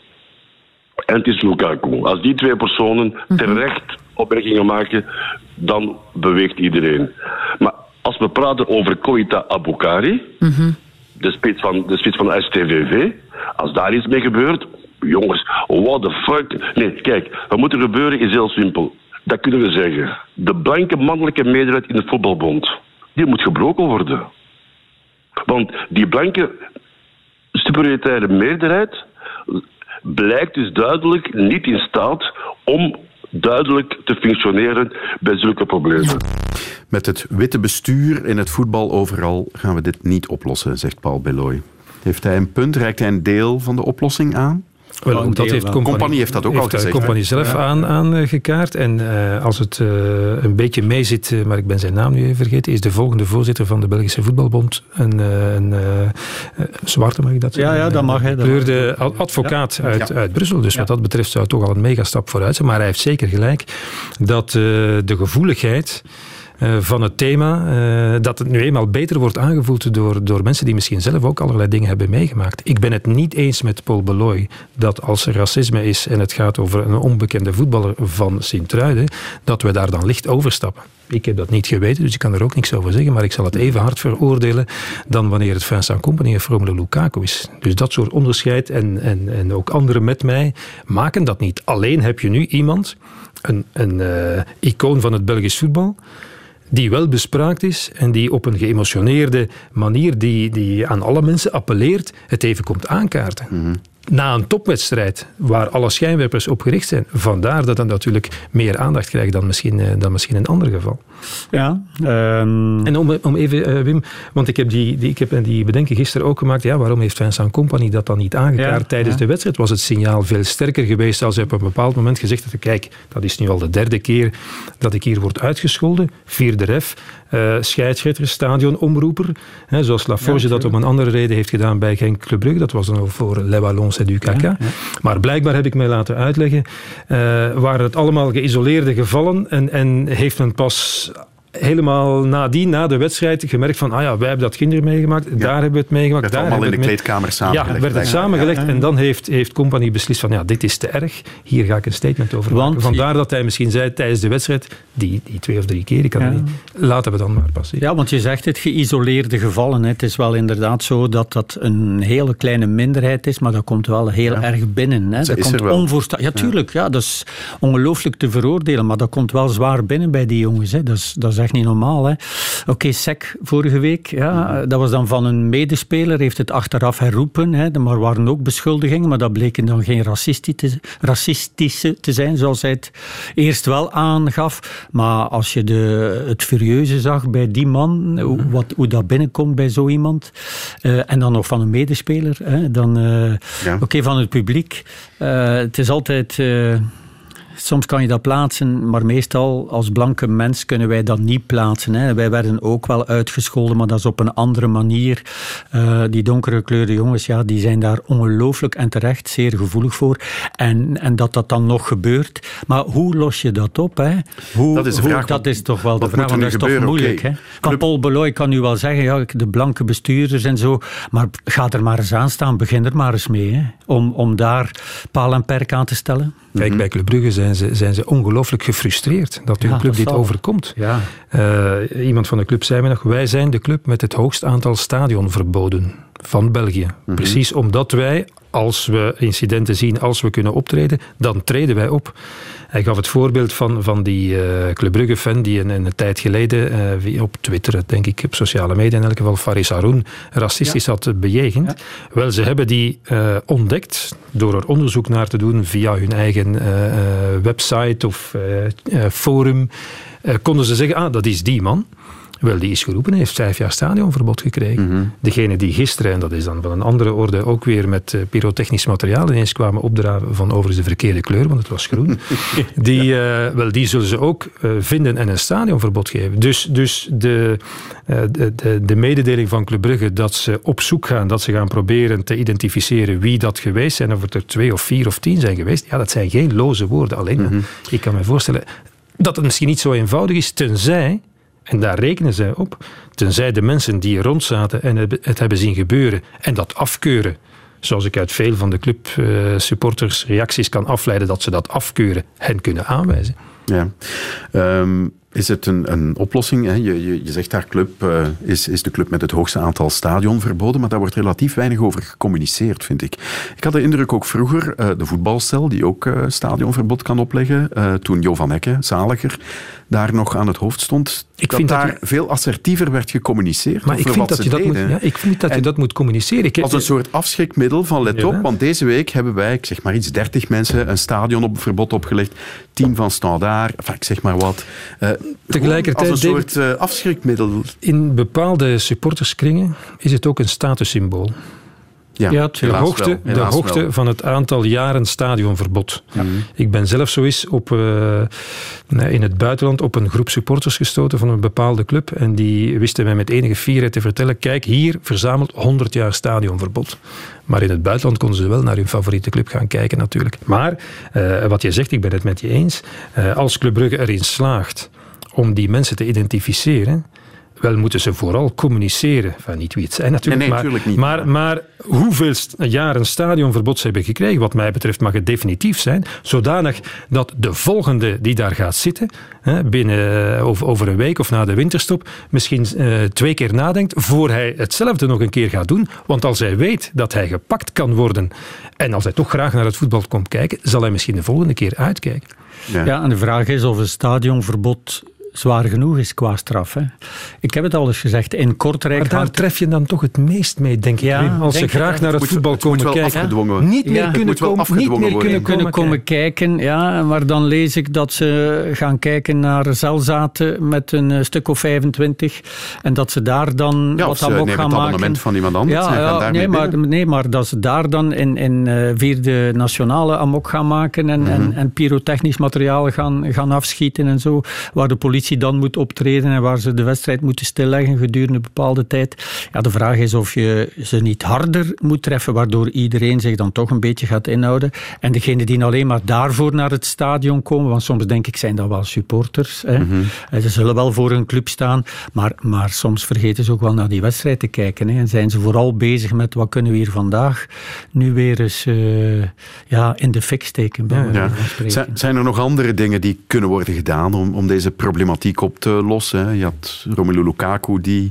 En het is Lukaku. Als die twee personen terecht opmerkingen maken, dan beweegt iedereen. Maar als we praten over Koita Aboukari, mm -hmm. de spits van de, spits van de STVV, als daar iets mee gebeurt, jongens, what the fuck. Nee, kijk, wat moet er gebeuren is heel simpel. Dat kunnen we zeggen. De blanke mannelijke meerderheid in de voetbalbond, die moet gebroken worden. Want die blanke superioritaire meerderheid blijkt dus duidelijk niet in staat om duidelijk te functioneren bij zulke problemen. Met het witte bestuur in het voetbal overal gaan we dit niet oplossen, zegt Paul Beloy. Heeft hij een punt? Reikt hij een deel van de oplossing aan? Wel, ook dat heeft compagnie, compagnie heeft dat ook heeft al gezegd. De compagnie zelf ja. aan, aangekaart. En uh, als het uh, een beetje mee zit, uh, maar ik ben zijn naam nu even vergeten, is de volgende voorzitter van de Belgische Voetbalbond een, een zwarte, mag ik dat zeggen? Ja, ja dat mag. Hè, kleurde advocaat ja. uit, ja. uit Brussel. Dus wat dat betreft zou het toch al een megastap vooruit zijn. Maar hij heeft zeker gelijk dat de gevoeligheid uh, van het thema, uh, dat het nu eenmaal beter wordt aangevoeld door, door mensen die misschien zelf ook allerlei dingen hebben meegemaakt. Ik ben het niet eens met Paul Beloy dat als er racisme is en het gaat over een onbekende voetballer van Sint-Truiden, dat we daar dan licht overstappen. Ik heb dat niet geweten, dus ik kan er ook niks over zeggen, maar ik zal het even hard veroordelen dan wanneer het Vincent Company of Romelu Lukaku is. Dus dat soort onderscheid en, en, en ook anderen met mij maken dat niet. Alleen heb je nu iemand, een, een uh, icoon van het Belgisch voetbal, die wel bespraakt is en die op een geëmotioneerde manier die, die aan alle mensen appelleert, het even komt aankaarten. Mm -hmm. na een topwedstrijd, waar alle schijnwerpers op gericht zijn. Vandaar dat dat natuurlijk meer aandacht krijgt dan misschien, eh, dan misschien in een ander geval. Ja. ehm, En om, om even, eh, Wim, want ik heb die, die, ik heb die bedenking gisteren ook gemaakt. Ja, waarom heeft Vincent Company dat dan niet aangekaart Ja, tijdens ja. de wedstrijd? Was het signaal veel sterker geweest als hij op een bepaald moment gezegd had: kijk, dat is nu al de derde keer dat ik hier word uitgescholden. Vierde ref, eh scheidsrechter, stadionomroeper. Hè, zoals Laforge dat om een andere reden heeft gedaan bij Genk Club Brugge. Dat was dan ook voor Le Wallons et du Caca. Maar blijkbaar heb ik mij laten uitleggen, eh, waren het allemaal geïsoleerde gevallen en, en heeft men pas helemaal nadien, na de wedstrijd, gemerkt van, ah ja, wij hebben dat kinderen meegemaakt, daar hebben we het meegemaakt. Werd daar allemaal hebben in de het kleedkamer samengelegd. Ja, werd het samengelegd Ja, ja. en dan heeft, heeft Company beslist van, ja, dit is te erg, hier ga ik een statement over maken. Want- Vandaar dat hij misschien zei tijdens de wedstrijd, die, die twee of drie keer, ik kan Ja. het niet, laten we dan maar passeren. Ja, want je zegt het, geïsoleerde gevallen. hè. Het is wel inderdaad zo dat dat een hele kleine minderheid is, maar dat komt wel heel erg binnen. Hè. Dat is komt onvoorsta- Ja, tuurlijk. Ja, dat is ongelooflijk te veroordelen, maar dat komt wel zwaar binnen bij die jongens. Hè. Dat, is, dat is echt niet normaal. hè. Oké, SEC vorige week, ja, dat was dan van een medespeler, heeft het achteraf herroepen, hè. maar waren ook beschuldigingen, maar dat bleken dan geen racistische, racistische te zijn, zoals hij het eerst wel aangaf. Maar als je de, het furieuze zag bij die man, hoe, wat, hoe dat binnenkomt bij zo iemand, eh, en dan nog van een medespeler, hè, dan eh, Ja. oké, van het publiek. Eh, het is altijd... Soms kan je dat plaatsen, maar meestal als blanke mens kunnen wij dat niet plaatsen. Hè. Wij werden ook wel uitgescholden, maar dat is op een andere manier. Eh, die donkere kleurde jongens, ja, die zijn daar ongelooflijk en terecht zeer gevoelig voor. En, en dat dat dan nog gebeurt. Maar hoe los je dat op? Hè? Hoe, Dat is de hoe- vraag, dat is toch wel de vraag, want dat is toch moeilijk. Oké. Hè? Van Paul Beloy kan nu wel zeggen, ja, de blanke bestuurders en zo, maar ga er maar eens aan staan, begin er maar eens mee. Hè? Om, om daar paal en perk aan te stellen. Kijk, bij Club Brugge zijn ze, zijn ze ongelooflijk gefrustreerd dat hun Ja, club dat dit zal. overkomt. Ja. Eh, iemand van de club zei me nog, wij zijn de club met het hoogst aantal stadionverboden van België. Precies omdat wij, als we incidenten zien, als we kunnen optreden, dan treden wij op. Hij gaf het voorbeeld van, van die eh Club Brugge-fan die een, een tijd geleden eh, op Twitter, denk ik, op sociale media in elk geval, Faris Haroun racistisch had bejegend. Wel, ze hebben die eh, ontdekt door er onderzoek naar te doen via hun eigen website of forum. Konden ze zeggen, ah, dat is die man. Wel, die is geroepen en heeft vijf jaar stadionverbod gekregen. Degene die gisteren, en dat is dan van een andere orde, ook weer met eh, pyrotechnisch materiaal ineens kwamen opdraven van overigens de verkeerde kleur, want het was groen. die, eh, wel, die zullen ze ook eh, vinden en een stadionverbod geven. Dus, dus de, de, de, de mededeling van Club Brugge dat ze op zoek gaan, dat ze gaan proberen te identificeren wie dat geweest zijn, of het er twee of vier of tien zijn geweest, ja, dat zijn geen loze woorden. Alleen, ik kan me voorstellen dat het misschien niet zo eenvoudig is, tenzij en daar rekenen zij op. Tenzij de mensen die er rond zaten en het hebben zien gebeuren en dat afkeuren. Zoals ik uit veel van de clubsupporters reacties kan afleiden dat ze dat afkeuren, hen kunnen aanwijzen. Ja. Ehm, is het een, een oplossing? Hè? Je, je, zegt daar club eh, is, is de club met het hoogste aantal stadionverboden, maar daar wordt relatief weinig over gecommuniceerd, vind ik. Ik had de indruk ook vroeger, eh, de voetbalstel, die ook eh, stadionverbod kan opleggen, eh, toen Jo van Hekken, zaliger, daar nog aan het hoofd stond, Ik dat vind dat daar veel assertiever werd gecommuniceerd Maar over ik vind wat dat ze je dat, moet, ja, ik vind dat, je dat moet communiceren. Ik, Als een soort afschrikmiddel van let op, want deze week hebben wij, ik zeg maar iets, 30 mensen een stadion op verbod opgelegd. 10 van Standaard, enfin, ik zeg maar wat. Eh, Tegelijkertijd, Als een David- soort eh, afschrikmiddel. In bepaalde supporterskringen is het ook een statussymbool. Ja, Ja, De hoogte, wel, de hoogte wel. van het aantal jaren stadionverbod. Ik ben zelf zo eens op, eh, in het buitenland op een groep supporters gestoten van een bepaalde club. En die wisten mij met enige fierheid te vertellen: kijk, hier verzameld 100 jaar stadionverbod. Maar in het buitenland konden ze wel naar hun favoriete club gaan kijken, natuurlijk. Maar eh, wat je zegt, ik ben het met je eens. Eh, als Club Brugge erin slaagt om die mensen te identificeren. Wel moeten ze vooral communiceren. Enfin, niet wie het zijn natuurlijk. Nee, nee, maar, natuurlijk niet. Maar, maar hoeveel jaren stadionverbod ze hebben gekregen, wat mij betreft mag het definitief zijn. Zodanig dat de volgende die daar gaat zitten, hè, binnen, eh, over, over een week of na de winterstop, misschien eh, twee keer nadenkt voor hij hetzelfde nog een keer gaat doen. Want als hij weet dat hij gepakt kan worden en als hij toch graag naar het voetbal komt kijken, zal hij misschien de volgende keer uitkijken. Ja. Ja, en de vraag is of een stadionverbod zwaar genoeg is qua straf. Hè. Ik heb het al eens gezegd, in Kortrijk... Maar daar hangt- tref je dan toch het meest mee, denk ik. Ja. Als ze denk je graag naar het voetbal het moet komen wel kijken. Niet meer Ja, kunnen komen, niet meer kunnen kunnen komen, kijken. Ja, maar dan lees ik dat ze gaan kijken naar zelzaten met een eh, stuk of 25. En dat ze daar dan Ja, wat ze amok nemen gaan het maken. abonnement van iemand anders gaan daarmee nee, maar, binnen. nee, maar dat ze daar dan in, in eh, vierde nationale amok gaan maken en, Mhm. en, en pyrotechnisch materiaal gaan, gaan afschieten en zo. Waar de politie dan moet optreden en waar ze de wedstrijd moeten stilleggen gedurende een bepaalde tijd. Ja, de vraag is of je ze niet harder moet treffen, waardoor iedereen zich dan toch een beetje gaat inhouden. En degenen die alleen maar daarvoor naar het stadion komen, want soms denk ik zijn dat wel supporters. Hè. Mhm. Eh, Ze zullen wel voor hun club staan, maar, maar soms vergeten ze ook wel naar die wedstrijd te kijken. Hè. En zijn ze vooral bezig met wat kunnen we hier vandaag nu weer eens eh, ja, in de fik steken. Ja. zijn er nog andere dingen die kunnen worden gedaan om, om deze problematiek op te lossen? hè? Je had Romelu Lukaku die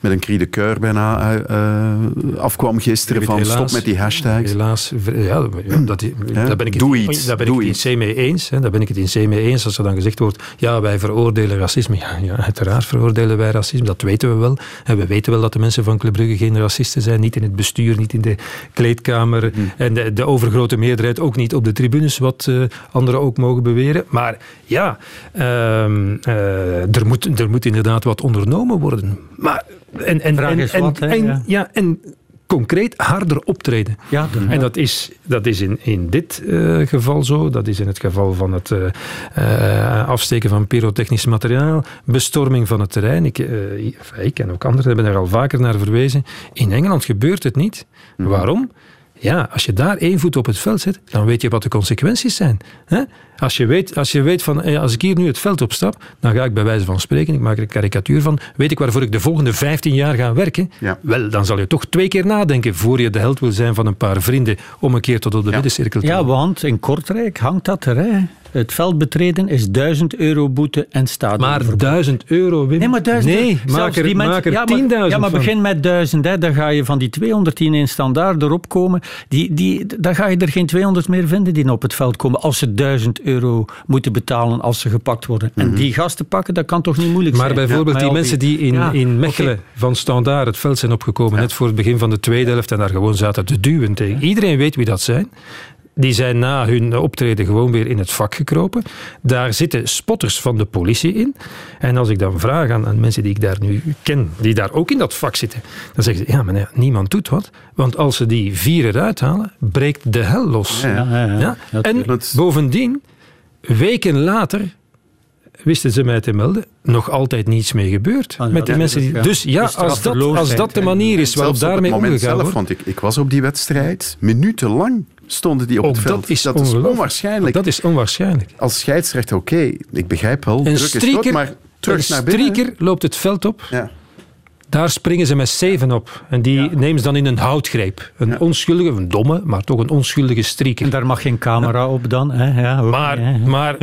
met een cri de coeur bijna eh, eh, afkwam gisteren van Helaas- stop met die hashtags. Helaas, ja, ja, dat, daar ben ik het, Doe iets, Daar ben doe ik het in C mee eens. Hè, daar ben ik het in C mee eens. Als er dan gezegd wordt, ja, wij veroordelen racisme. Ja, ja, uiteraard veroordelen wij racisme. Dat weten we wel. En we weten wel dat de mensen van Club Brugge geen racisten zijn. Niet in het bestuur, niet in de kleedkamer. En de, de overgrote meerderheid ook niet op de tribunes, wat eh, anderen ook mogen beweren. Maar ja, ehm, eh, er, moet, er moet inderdaad wat ondernomen worden. Maar, en, en, Vraag en, is en- wat, hè, en- ja. ja, en concreet harder optreden. Ja, En dat is, dat is in, in dit eh, geval zo. Dat is in het geval van het eh, eh, afsteken van pyrotechnisch materiaal, bestorming van het terrein. Ik, eh, ik en ook anderen hebben daar al vaker naar verwezen. In Engeland gebeurt het niet. Waarom? Ja, als je daar één voet op het veld zet, dan weet je wat de consequenties zijn. Hè? Als, je weet, als je weet van, eh, als ik hier nu het veld opstap, dan ga ik bij wijze van spreken, ik maak er een karikatuur van, weet ik waarvoor ik de volgende 15 jaar ga werken? Ja. Wel, dan zal je toch twee keer nadenken voor je de held wil zijn van een paar vrienden om een keer tot op de middencirkel te Ja, komen. want in Kortrijk hangt dat er. Hè. Het veld betreden is 1000 euro boete en stadion. Maar 1000 euro, Wim? Nee, maar 1000 Nee, maak er, die mensen- maak er ja, 10.000 maar, ja, maar van. begin met 1000. Hè. Dan ga je van die 200 die in standaard erop komen. Die, die, dan ga je er geen 200 meer vinden die op het veld komen. Als ze 1000 euro moeten betalen als ze gepakt worden. En die gasten pakken, dat kan toch niet moeilijk Mhm. Maar zijn? bijvoorbeeld Ja, die maar mensen die in, Ja, in Mechelen van Standaard het veld zijn opgekomen, net voor het begin van de tweede helft, en daar gewoon zaten te duwen tegen. Iedereen weet wie dat zijn. Die zijn na hun optreden gewoon weer in het vak gekropen. Daar zitten spotters van de politie in. En als ik dan vraag aan, aan mensen die ik daar nu ken, die daar ook in dat vak zitten, dan zeggen ze, ja, maar nee, niemand doet wat. Want als ze die vier eruit halen, breekt de hel los. Ja, ja, ja. Ja? Ja, En bovendien, weken later wisten ze mij te melden, nog altijd niets mee gebeurd. Ah, ja, met die ja, mensen die, ja. dus ja, De als dat, als dat de manier is waarop daarmee omgegaan zelf, wordt, want ik, ik was op die wedstrijd, minutenlang stonden die op ook het veld. dat is, dat is ongelooflijk. onwaarschijnlijk. Dat is onwaarschijnlijk. Als scheidsrechter, oké, ik begrijp wel, Een druk is maar terug naar binnen. strieker loopt het veld op. Ja. Daar springen ze met zeven op. En die nemen ze dan in een houtgreep. Een onschuldige, een domme, maar toch een onschuldige strieker. En daar mag geen camera op dan. Hè? Ja, ook Maar, hè. maar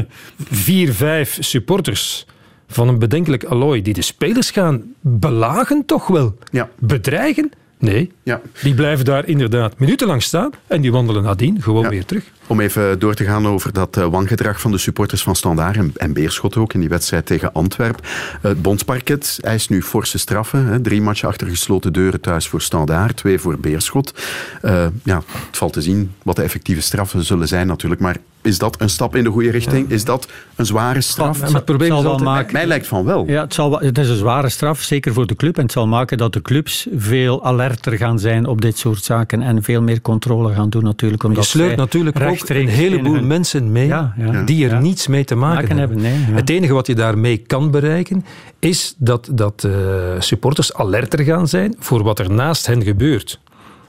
vier, vijf supporters van een bedenkelijk allooi die de spelers gaan belagen toch wel? Ja. Bedreigen? Nee. Ja. Die blijven daar inderdaad minutenlang staan en die wandelen nadien gewoon Ja. weer terug. Om even door te gaan over dat eh, wangedrag van de supporters van Standaard en, en Beerschot ook in die wedstrijd tegen Antwerpen. Het bondsparket eist nu forse straffen. Hè. Drie matchen achter gesloten deuren thuis voor Standaard, twee voor Beerschot. Eh, ja, het valt te zien wat de effectieve straffen zullen zijn natuurlijk. Maar is dat een stap in de goede richting? Is dat een zware straf? Maar het probleem Zal is wel altijd- maken. Mij lijkt van wel. Ja, het, zal, het is een zware straf, zeker voor de club. En het zal maken dat de clubs veel alerter gaan zijn op dit soort zaken en veel meer controle gaan doen natuurlijk. Je sleurt natuurlijk ook een heleboel hun- mensen mee Ja, ja. die er Ja. niets mee te maken, Maken hebben. hebben, nee, ja. Het enige wat je daarmee kan bereiken is dat, dat eh, supporters alerter gaan zijn voor wat er naast hen gebeurt.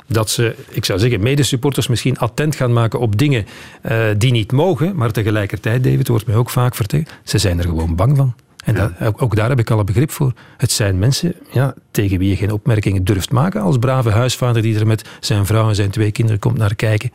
Dat ze, ik zou zeggen, medesupporters misschien attent gaan maken op dingen eh, die niet mogen, maar tegelijkertijd, David, wordt mij ook vaak verteld, ze zijn er gewoon bang van. En dat, ook, ook daar heb ik al een begrip voor. Het zijn mensen ja, tegen wie je geen opmerkingen durft maken als brave huisvader die er met zijn vrouw en zijn twee kinderen komt naar kijken.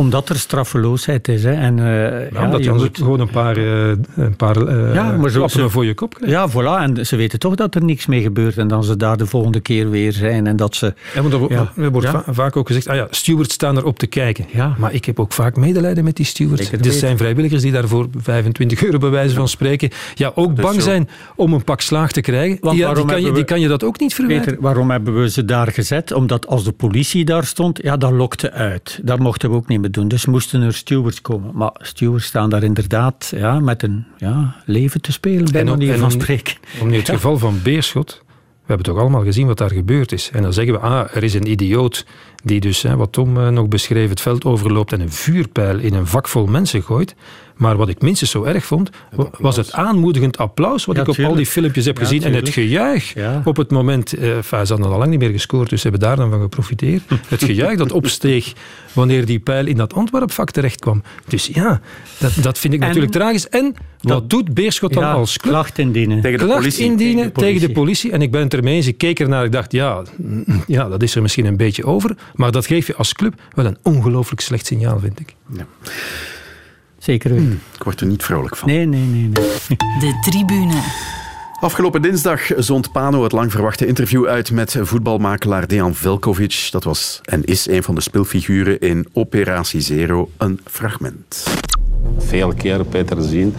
Omdat er straffeloosheid is. Hè. En, uh, ja, dat je moet gewoon een paar, uh, een paar uh, ja, maar zo, ze, voor je kop krijgt. Ja, voilà. En ze weten toch dat er niks mee gebeurt en dan ze daar de volgende keer weer zijn. En dat ze, ja, maar er, er wordt va vaak ook gezegd, ah ja, stewards staan erop te kijken. Ja. Maar ik heb ook vaak medelijden met die stewards. Er zijn vrijwilligers die daarvoor 25 euro bij wijze van spreken ja, ook bang zijn om een pak slaag te krijgen. Want die, die, kan je, die kan je dat ook niet verwijten. Peter, waarom hebben we ze daar gezet? Omdat als de politie daar stond, ja, dat lokte uit. Dat mochten we ook niet meer doen. Dus moesten er stewards komen. Maar stewards staan daar inderdaad ja, met een ja, leven te spelen, bij manier van spreken. Om nu het geval van Beerschot, we hebben toch allemaal gezien wat daar gebeurd is. En dan zeggen we, ah, er is een idioot die dus, hè, wat Tom eh, nog beschreef, het veld overloopt en een vuurpijl in een vak vol mensen gooit. Maar wat ik minstens zo erg vond, was het aanmoedigend applaus wat ik op al die filmpjes heb gezien. en het gejuich op het moment... Uh, ze hadden al lang niet meer gescoord, dus ze hebben daar dan van geprofiteerd. Het gejuich dat opsteeg wanneer die pijl in dat Antwerpvak terecht kwam. Dus ja, dat, dat vind ik natuurlijk tragisch. En wat doet Beerschot dan als club? Klacht indienen. Tegen de klacht politie. indienen tegen de, politie. En ik ben het ermee eens. Ik keek ernaar. Ik dacht, ja, ja, dat is er misschien een beetje over. Maar dat geeft je als club wel een ongelooflijk slecht signaal, vind ik. Ja. Zeker weten. Hmm, ik word er niet vrolijk van. Nee, nee, nee. nee. De tribune. Afgelopen dinsdag zond Pano het lang verwachte interview uit met voetbalmakelaar Dejan Velkovic. Dat was en is een van de speelfiguren in Operatie Zero. Een fragment. Veel keren Peter zien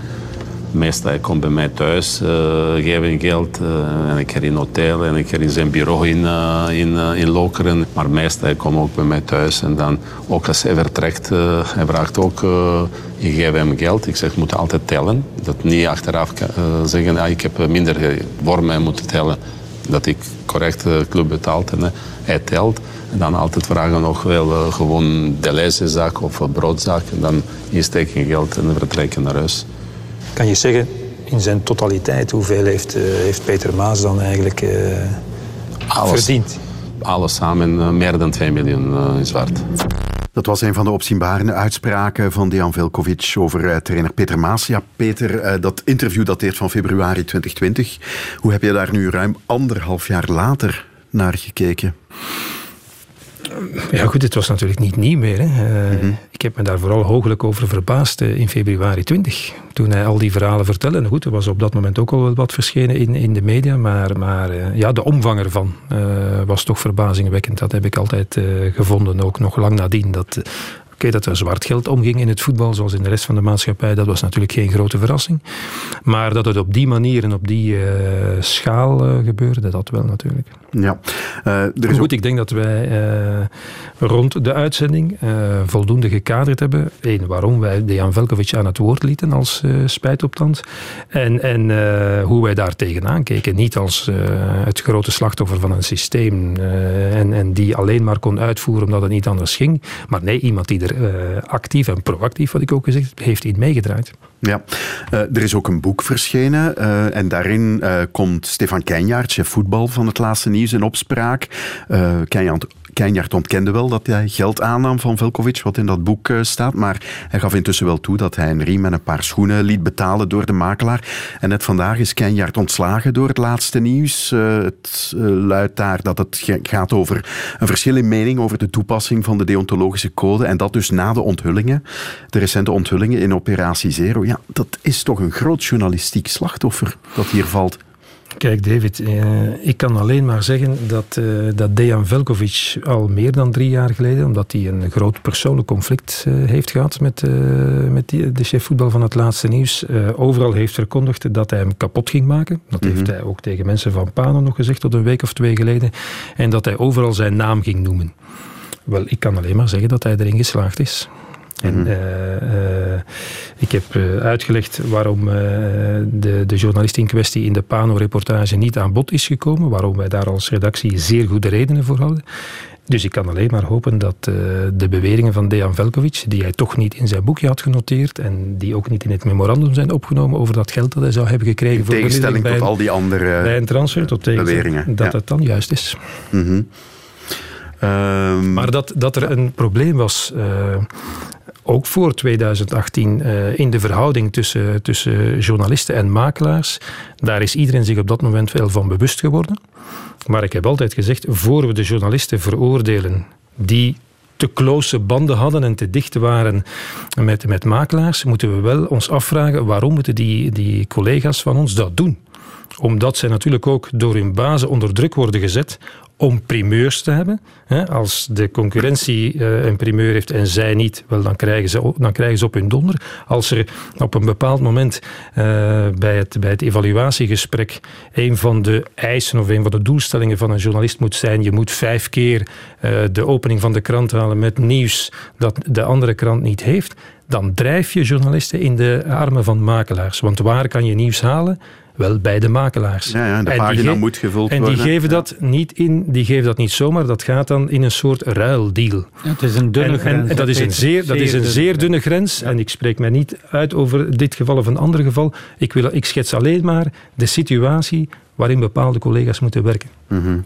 Meestal hij komt bij mij thuis, uh, geef hem geld uh, en ik ga in hotel en ik ga in zijn bureau in, uh, in, in Lokeren. Maar meestal hij komt ook bij mij thuis en dan ook als hij vertrekt, hij vraagt ook, ik geef hem geld. Ik zeg, moet altijd tellen. Dat niet achteraf zeggen, ah, ik heb minder voor mij moeten tellen. Dat ik correct club betaald en hij telt. En dan altijd vragen nog wel gewoon de lijstenzak of broodzak. En dan insteken geld en vertrekken naar huis. Kan je zeggen, in zijn totaliteit, hoeveel heeft, uh, heeft Peter Maas dan eigenlijk uh, alles, verdiend? Alles samen uh, meer dan 2 miljoen in zwart. Dat was een van de opzienbare uitspraken van Dejan Velkovic over trainer Peter Maas. Ja, Peter, dat interview dateert van februari 2020. Hoe heb je daar nu ruim anderhalf jaar later naar gekeken? Ja, goed, het was natuurlijk niet nieuw meer. Hè. Uh, mm Ik heb me daar vooral hooglijk over verbaasd uh, in februari 20. Toen hij al die verhalen vertelde. En goed, er was op dat moment ook al wat verschenen in, in de media. Maar, maar uh, ja, de omvang ervan was toch verbazingwekkend. Dat heb ik altijd gevonden, ook nog lang nadien. Dat okay, dat er zwart geld omging in het voetbal, zoals in de rest van de maatschappij, dat was natuurlijk geen grote verrassing. Maar dat het op die manier en op die uh, schaal uh, gebeurde, dat wel natuurlijk. Ja. Er is Goed, ik denk dat wij rond de uitzending voldoende gekaderd hebben. Eén, waarom wij Dejan Velkovic aan het woord lieten als spijtoptand. En, en hoe wij daar tegenaan keken. Niet als het grote slachtoffer van een systeem en, en die alleen maar kon uitvoeren omdat het niet anders ging. Maar nee, iemand die er uh, actief en proactief, wat ik ook gezegd heeft in meegedraaid. Ja, uh, er is ook een boek verschenen uh, en daarin komt Stefan Keijnaert, chef voetbal van het laatste nieuws, in opspraak. Uh, Keijnaert ontkende wel dat hij geld aannam van Velkovic, wat in dat boek eh, staat. Maar hij gaf intussen wel toe dat hij een riem en een paar schoenen liet betalen door de makelaar. En net vandaag is Keijnaert ontslagen door het laatste nieuws. Uh, het uh, luidt daar dat het gaat over een verschil in mening over de toepassing van de deontologische code. En dat dus na de onthullingen, de recente onthullingen in Operatie Zero. Ja, dat is toch een groot journalistiek slachtoffer dat hier valt. Kijk, David, eh, ik kan alleen maar zeggen dat, eh, dat Dejan Velkovic al meer dan drie jaar geleden, omdat hij een groot persoonlijk conflict eh, heeft gehad met, eh, met die, de chef voetbal van het laatste nieuws, overal heeft verkondigd dat hij hem kapot ging maken. Dat heeft mhm. hij ook tegen mensen van Pano nog gezegd tot een week of twee geleden. En dat hij overal zijn naam ging noemen. Wel, ik kan alleen maar zeggen dat hij erin geslaagd is. En mhm. eh, eh, ik heb eh, uitgelegd waarom de, de journalist in kwestie in de Pano-reportage niet aan bod is gekomen, waarom wij daar als redactie zeer goede redenen voor hadden. Dus ik kan alleen maar hopen dat de beweringen van Dejan Velkovic, die hij toch niet in zijn boekje had genoteerd en die ook niet in het memorandum zijn opgenomen over dat geld dat hij zou hebben gekregen in voor tegenstelling tot al die andere bij een transfer, tot beweringen, dat het dan juist is. Mm maar dat, dat er een probleem was ook voor 2018 uh, in de verhouding tussen, tussen journalisten en makelaars. Daar is iedereen zich op dat moment wel van bewust geworden. Maar ik heb altijd gezegd, voor we de journalisten veroordelen die te close banden hadden en te dicht waren met, met makelaars, moeten we wel ons afvragen waarom moeten die, die collega's van ons dat doen? Omdat zij natuurlijk ook door hun bazen onder druk worden gezet om primeurs te hebben. Als de concurrentie eh, een primeur heeft en zij niet, wel, dan, krijgen ze, dan krijgen ze op hun donder. Als er op een bepaald moment eh, bij, het, bij het evaluatiegesprek een van de eisen of een van de doelstellingen van een journalist moet zijn, je moet vijf keer eh, de opening van de krant halen met nieuws dat de andere krant niet heeft, dan drijf je journalisten in de armen van makelaars. Want waar kan je nieuws halen? Wel bij de makelaars. Ja, ja de en pagina moet gevuld en worden. En die geven, dat niet in, die geven dat niet zomaar, dat gaat dan in een soort ruildeal. Ja, het is een dunne en, grens. En, dat is een zeer, dat is een zeer dunne grens. En ik spreek mij niet uit over dit geval of een ander geval. Ik, wil, ik schets alleen maar de situatie waarin bepaalde collega's moeten werken. Mm -hmm.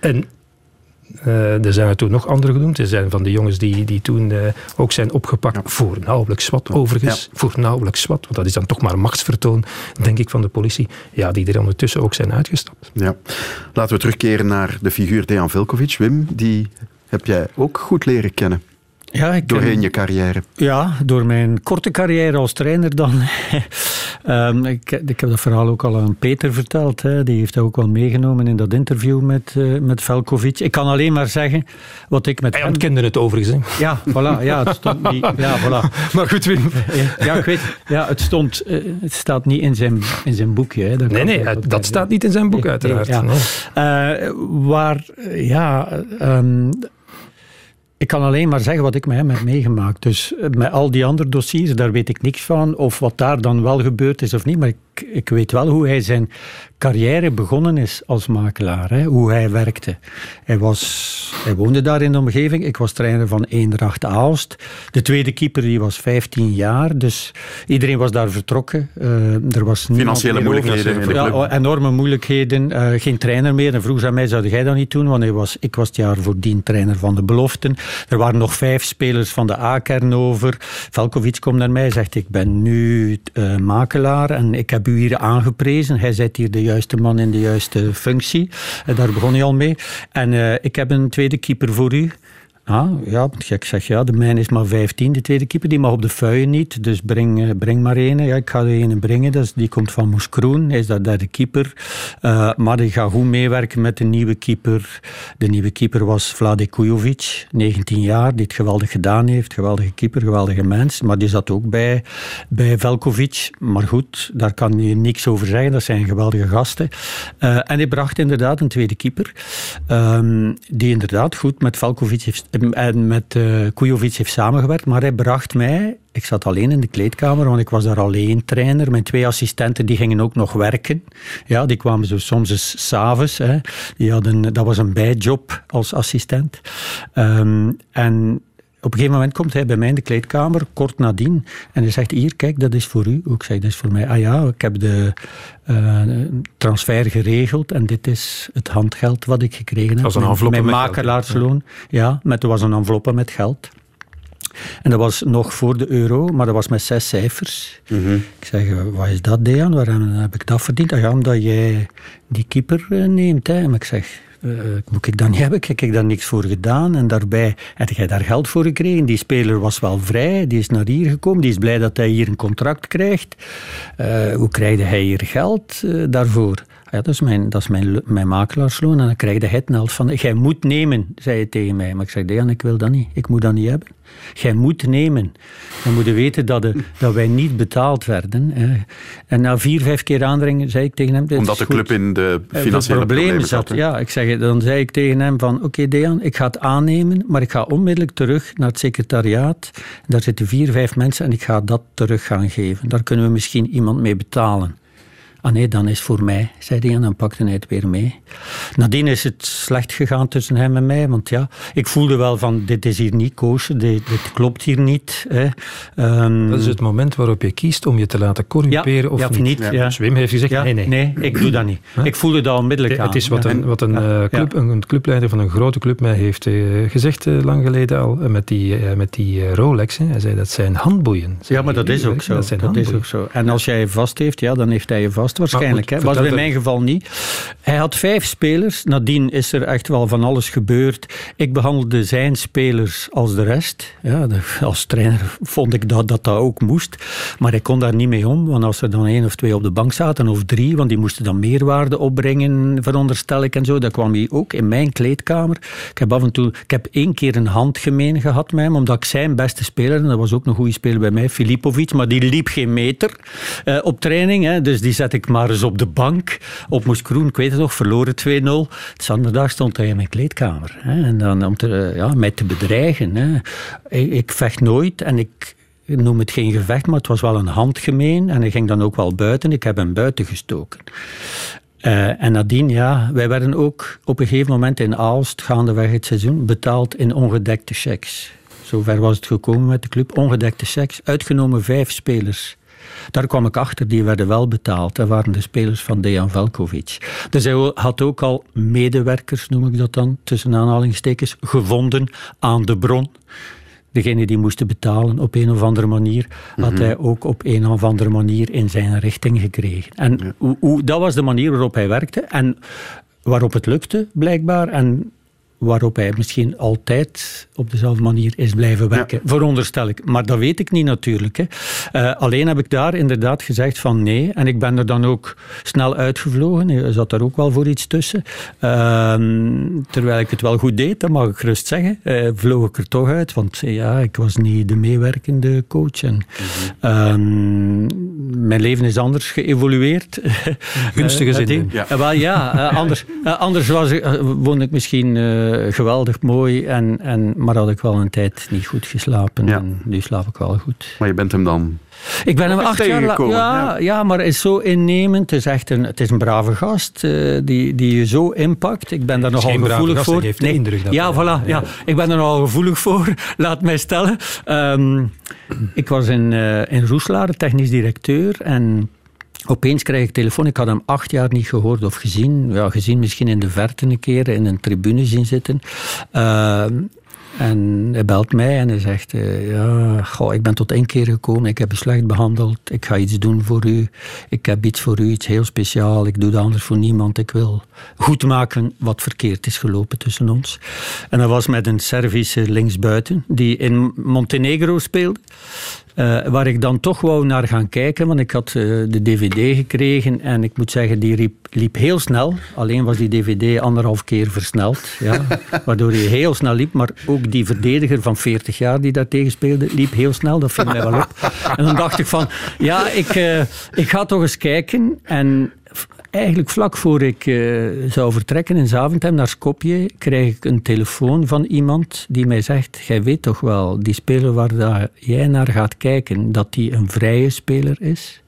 En uh, er zijn er toen nog andere genoemd. Er zijn van de jongens die, die toen uh, ook zijn opgepakt ja. voor nauwelijks wat, overigens. Ja. Voor nauwelijks wat, want dat is dan toch maar machtsvertoon, denk ik, van de politie. Ja, die er ondertussen ook zijn uitgestapt. Ja. Laten we terugkeren naar de figuur Dejan Velkovic. Wim, die heb jij ook goed leren kennen. Ja, ik, Doorheen je carrière? Ja, door mijn korte carrière als trainer dan. um, ik, ik, heb dat verhaal ook al aan Peter verteld. Hè. Die heeft dat ook wel meegenomen in dat interview met, uh, met Velkovic. Ik kan alleen maar zeggen wat ik met Hij hem... ontkende het overigens. Hè. Ja, voilà. Ja, het stond niet... Ja, voilà. Maar goed, Wim. Ja, ik weet. Ja, het, stond, uh, het staat niet in zijn, in zijn boekje. Hè. Dat nee, nee, dat, dat staat niet in zijn boek, uiteraard. Ja. Uh, waar, ja... Um, ik kan alleen maar zeggen wat ik met hem heb meegemaakt. Dus met al die andere dossiers, daar weet ik niks van. Of wat daar dan wel gebeurd is of niet. Maar ik, ik weet wel hoe hij zijn carrière begonnen is als makelaar. Hè, hoe hij werkte. Hij, was, hij woonde daar in de omgeving. Ik was trainer van Eendracht Aalst. De tweede keeper die was 15 jaar. Dus iedereen was daar vertrokken. Uh, er was Financiële moeilijkheden. Ja, enorme moeilijkheden. Uh, geen trainer meer. En vroeg ze aan mij, zou jij dat niet doen? Want hij was, ik was het jaar voordien trainer van de beloften. Er waren nog vijf spelers van de A-kern over. Velkovic komt naar mij en zegt, ik ben nu uh, makelaar en ik heb u hier aangeprezen. Hij zet hier de juiste man in de juiste functie. Uh, daar begon hij al mee. En uh, ik heb een tweede keeper voor u. Ah, ja, ik zeg ja, de mijne is maar 15, de tweede keeper. Die mag op de vuien niet, dus breng, breng maar een. Ja, ik ga er een brengen, dus die komt van Moes Kroen. Hij is dat derde keeper. Uh, maar die gaat goed meewerken met de nieuwe keeper. De nieuwe keeper was Vlade Kujovic, 19 jaar, die het geweldig gedaan heeft. Geweldige keeper, geweldige mens. Maar die zat ook bij, bij Velkovic. Maar goed, daar kan je niks over zeggen. Dat zijn geweldige gasten. Uh, en hij bracht inderdaad een tweede keeper. Um, die inderdaad goed met Velkovic heeft en met uh, Kujovic heeft samengewerkt, maar hij bracht mij... Ik zat alleen in de kleedkamer, want ik was daar alleen trainer. Mijn twee assistenten die gingen ook nog werken. Ja, die kwamen zo soms eens s'avonds. Dat was een bijjob als assistent. Um, en op een gegeven moment komt hij bij mij in de kleedkamer, kort nadien. En hij zegt, hier, kijk, dat is voor u. Ik zeg, dat is voor mij. Ah ja, ik heb de uh, transfer geregeld en dit is het handgeld wat ik gekregen heb. Dat was een enveloppe mijn met makelaarsloon. Ja, ja met, er was een enveloppe met geld. En dat was nog voor de euro, maar dat was met zes cijfers. Mm -hmm. Ik zeg, wat is dat, Dejan? Waarom heb ik dat verdiend? Ah, ja, omdat jij die keeper neemt. Hè. Maar ik zeg, uh, moet ik dat niet hebben? Ik heb daar niks voor gedaan. En daarbij heb jij daar geld voor gekregen. Die speler was wel vrij. Die is naar hier gekomen. Die is blij dat hij hier een contract krijgt. Uh, hoe krijgde hij hier geld uh, daarvoor? Ja, dat is, mijn, dat is mijn, mijn makelaarsloon. En dan krijg je het neld van... Jij moet nemen, zei hij tegen mij. Maar ik zeg, Dejan, ik wil dat niet. Ik moet dat niet hebben. Jij moet nemen. Dan moet je weten dat, de, dat wij niet betaald werden. En na vier, vijf keer aandringen zei ik tegen hem... Omdat de club in de financiële problemen zat. Ja, ik zeg, dan zei ik tegen hem van... Oké, okay, Dejan, ik ga het aannemen, maar ik ga onmiddellijk terug naar het secretariaat. Daar zitten vier, vijf mensen en ik ga dat terug gaan geven. Daar kunnen we misschien iemand mee betalen. Ah nee, dan is het voor mij, zei hij en dan pakte hij het weer mee. Nadien is het slecht gegaan tussen hem en mij, want ja, ik voelde wel van, dit is hier niet koosje, dit, dit, klopt hier niet. Hè. Um, dat is het moment waarop je kiest om je te laten corrumperen ja, of ja, niet. niet ja. Dus Wim heeft gezegd, ja, nee, nee. Nee, ik doe dat niet. Ik voelde dat onmiddellijk aan. Het is wat een, wat een, uh, club, een clubleider van een grote club mij heeft uh, gezegd uh, lang geleden al, met die, met die Rolex. Hij zei, dat zijn handboeien. Ja, maar dat is ook zo. Dat, dat is ook zo. En als jij je vast heeft, ja, dan heeft hij je vast. Waarschijnlijk. Maar hè. goed, Was in mijn geval niet. Hij had vijf spelers. Nadien is er echt wel van alles gebeurd. Ik behandelde zijn spelers als de rest. Ja, als trainer vond ik dat, dat dat ook moest. Maar ik kon daar niet mee om. Want als er dan één of twee op de bank zaten, of drie, want die moesten dan meerwaarde opbrengen, veronderstel ik en zo. Dat kwam hij ook in mijn kleedkamer. Ik heb af en toe, ik heb één keer een handgemeen gehad met hem, omdat ik zijn beste speler, en dat was ook een goede speler bij mij, Filipovic, maar die liep geen meter eh, op training. Hè, dus die zet ik maar eens op de bank. Op Moeskroen, ik weet het nog, verloren 2-0. De zondag stond hij in mijn kleedkamer. Hè, en dan om te, eh, ja, mij te bedreigen. Hè. Ik, ik vecht nooit en ik ik noem het geen gevecht, maar het was wel een handgemeen. En hij ging dan ook wel buiten. Ik heb hem buiten gestoken. Eh, en nadien, ja, wij werden ook op een gegeven moment in Aalst, gaandeweg het seizoen, betaald in ongedekte checks. Zover was het gekomen met de club. Ongedekte checks, uitgenomen vijf spelers. Daar kwam ik achter, die werden wel betaald. Dat waren de spelers van Dejan Velkovic. Dus hij had ook al medewerkers, noem ik dat dan, tussen aanhalingstekens, gevonden aan de bron degene die moesten betalen op een of andere manier, had Mhm. hij ook op een of andere manier in zijn richting gekregen. En hoe, hoe, dat was de manier waarop hij werkte en waarop het lukte, blijkbaar. En waarop hij misschien altijd op dezelfde manier is blijven werken. Veronderstel ik. Maar dat weet ik niet natuurlijk. Hè. Eh, alleen heb ik daar inderdaad gezegd van nee. En ik ben er dan ook snel uitgevlogen. Er zat daar ook wel voor iets tussen. Ehm, terwijl ik het wel goed deed, dat mag ik gerust zeggen. eh, vloog ik er toch uit. Want ja, ik was niet de meewerkende coach. En, ehm, mijn leven is anders geëvolueerd. Gunstige Eh, zin, ja. Wel, ja, anders, anders was ik, woonde ik misschien eh, geweldig mooi, en, en, maar had ik wel een tijd niet goed geslapen. En nu slaap ik wel goed. Maar je bent hem dan... Ik ben hem acht jaar lang. tegengekomen, Ja, ja. maar hij is zo innemend. Het is echt een, het is een brave gast eh, die, die je zo inpakt. Ik ben daar nogal geen brave gevoelig gast, voor. hij geeft de indruk dat ja, voilà, ja. ja. Ik ben er nogal gevoelig voor, laat mij stellen. Ehm, ik was in, eh in Roeslaar, technisch directeur. En Opeens krijg ik telefoon. Ik had hem acht jaar niet gehoord of gezien. Ja, gezien misschien in de verte een keer in een tribune zien zitten. Ehm, en hij belt mij en hij zegt: eh, Ja, goh, ik ben tot één keer gekomen. Ik heb u slecht behandeld. Ik ga iets doen voor u. Ik heb iets voor u, iets heel speciaal. Ik doe dat anders voor niemand. Ik wil goedmaken wat verkeerd is gelopen tussen ons. En dat was met een Servische linksbuiten die in Montenegro speelde. Eh, waar ik dan toch wou naar gaan kijken, want ik had eh, de DVD gekregen en ik moet zeggen, die liep, liep heel snel. Alleen was die DVD anderhalf keer versneld, ja, waardoor hij heel snel liep. Maar ook die verdediger van 40 jaar die daar tegen speelde, liep heel snel. Dat viel mij wel op. En dan dacht ik van, ja, ik, eh, ik ga toch eens kijken. En eigenlijk vlak voor ik eh, zou vertrekken in Zaventem naar Skopje, krijg ik een telefoon van iemand die mij zegt: Jij weet toch wel, die speler waar jij naar gaat kijken, dat die een vrije speler is?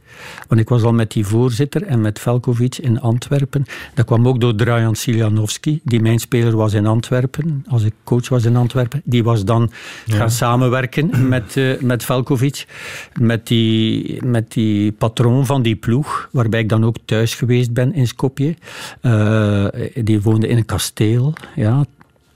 Want ik was al met die voorzitter en met Velkovic in Antwerpen. Dat kwam ook door Drajan Siljanovski, die mijn speler was in Antwerpen, als ik coach was in Antwerpen. Die was dan gaan samenwerken met, eh, met Velkovic, met die, met die patroon van die ploeg, waarbij ik dan ook thuis geweest ben in Skopje. Eh, die woonde in een kasteel, ja,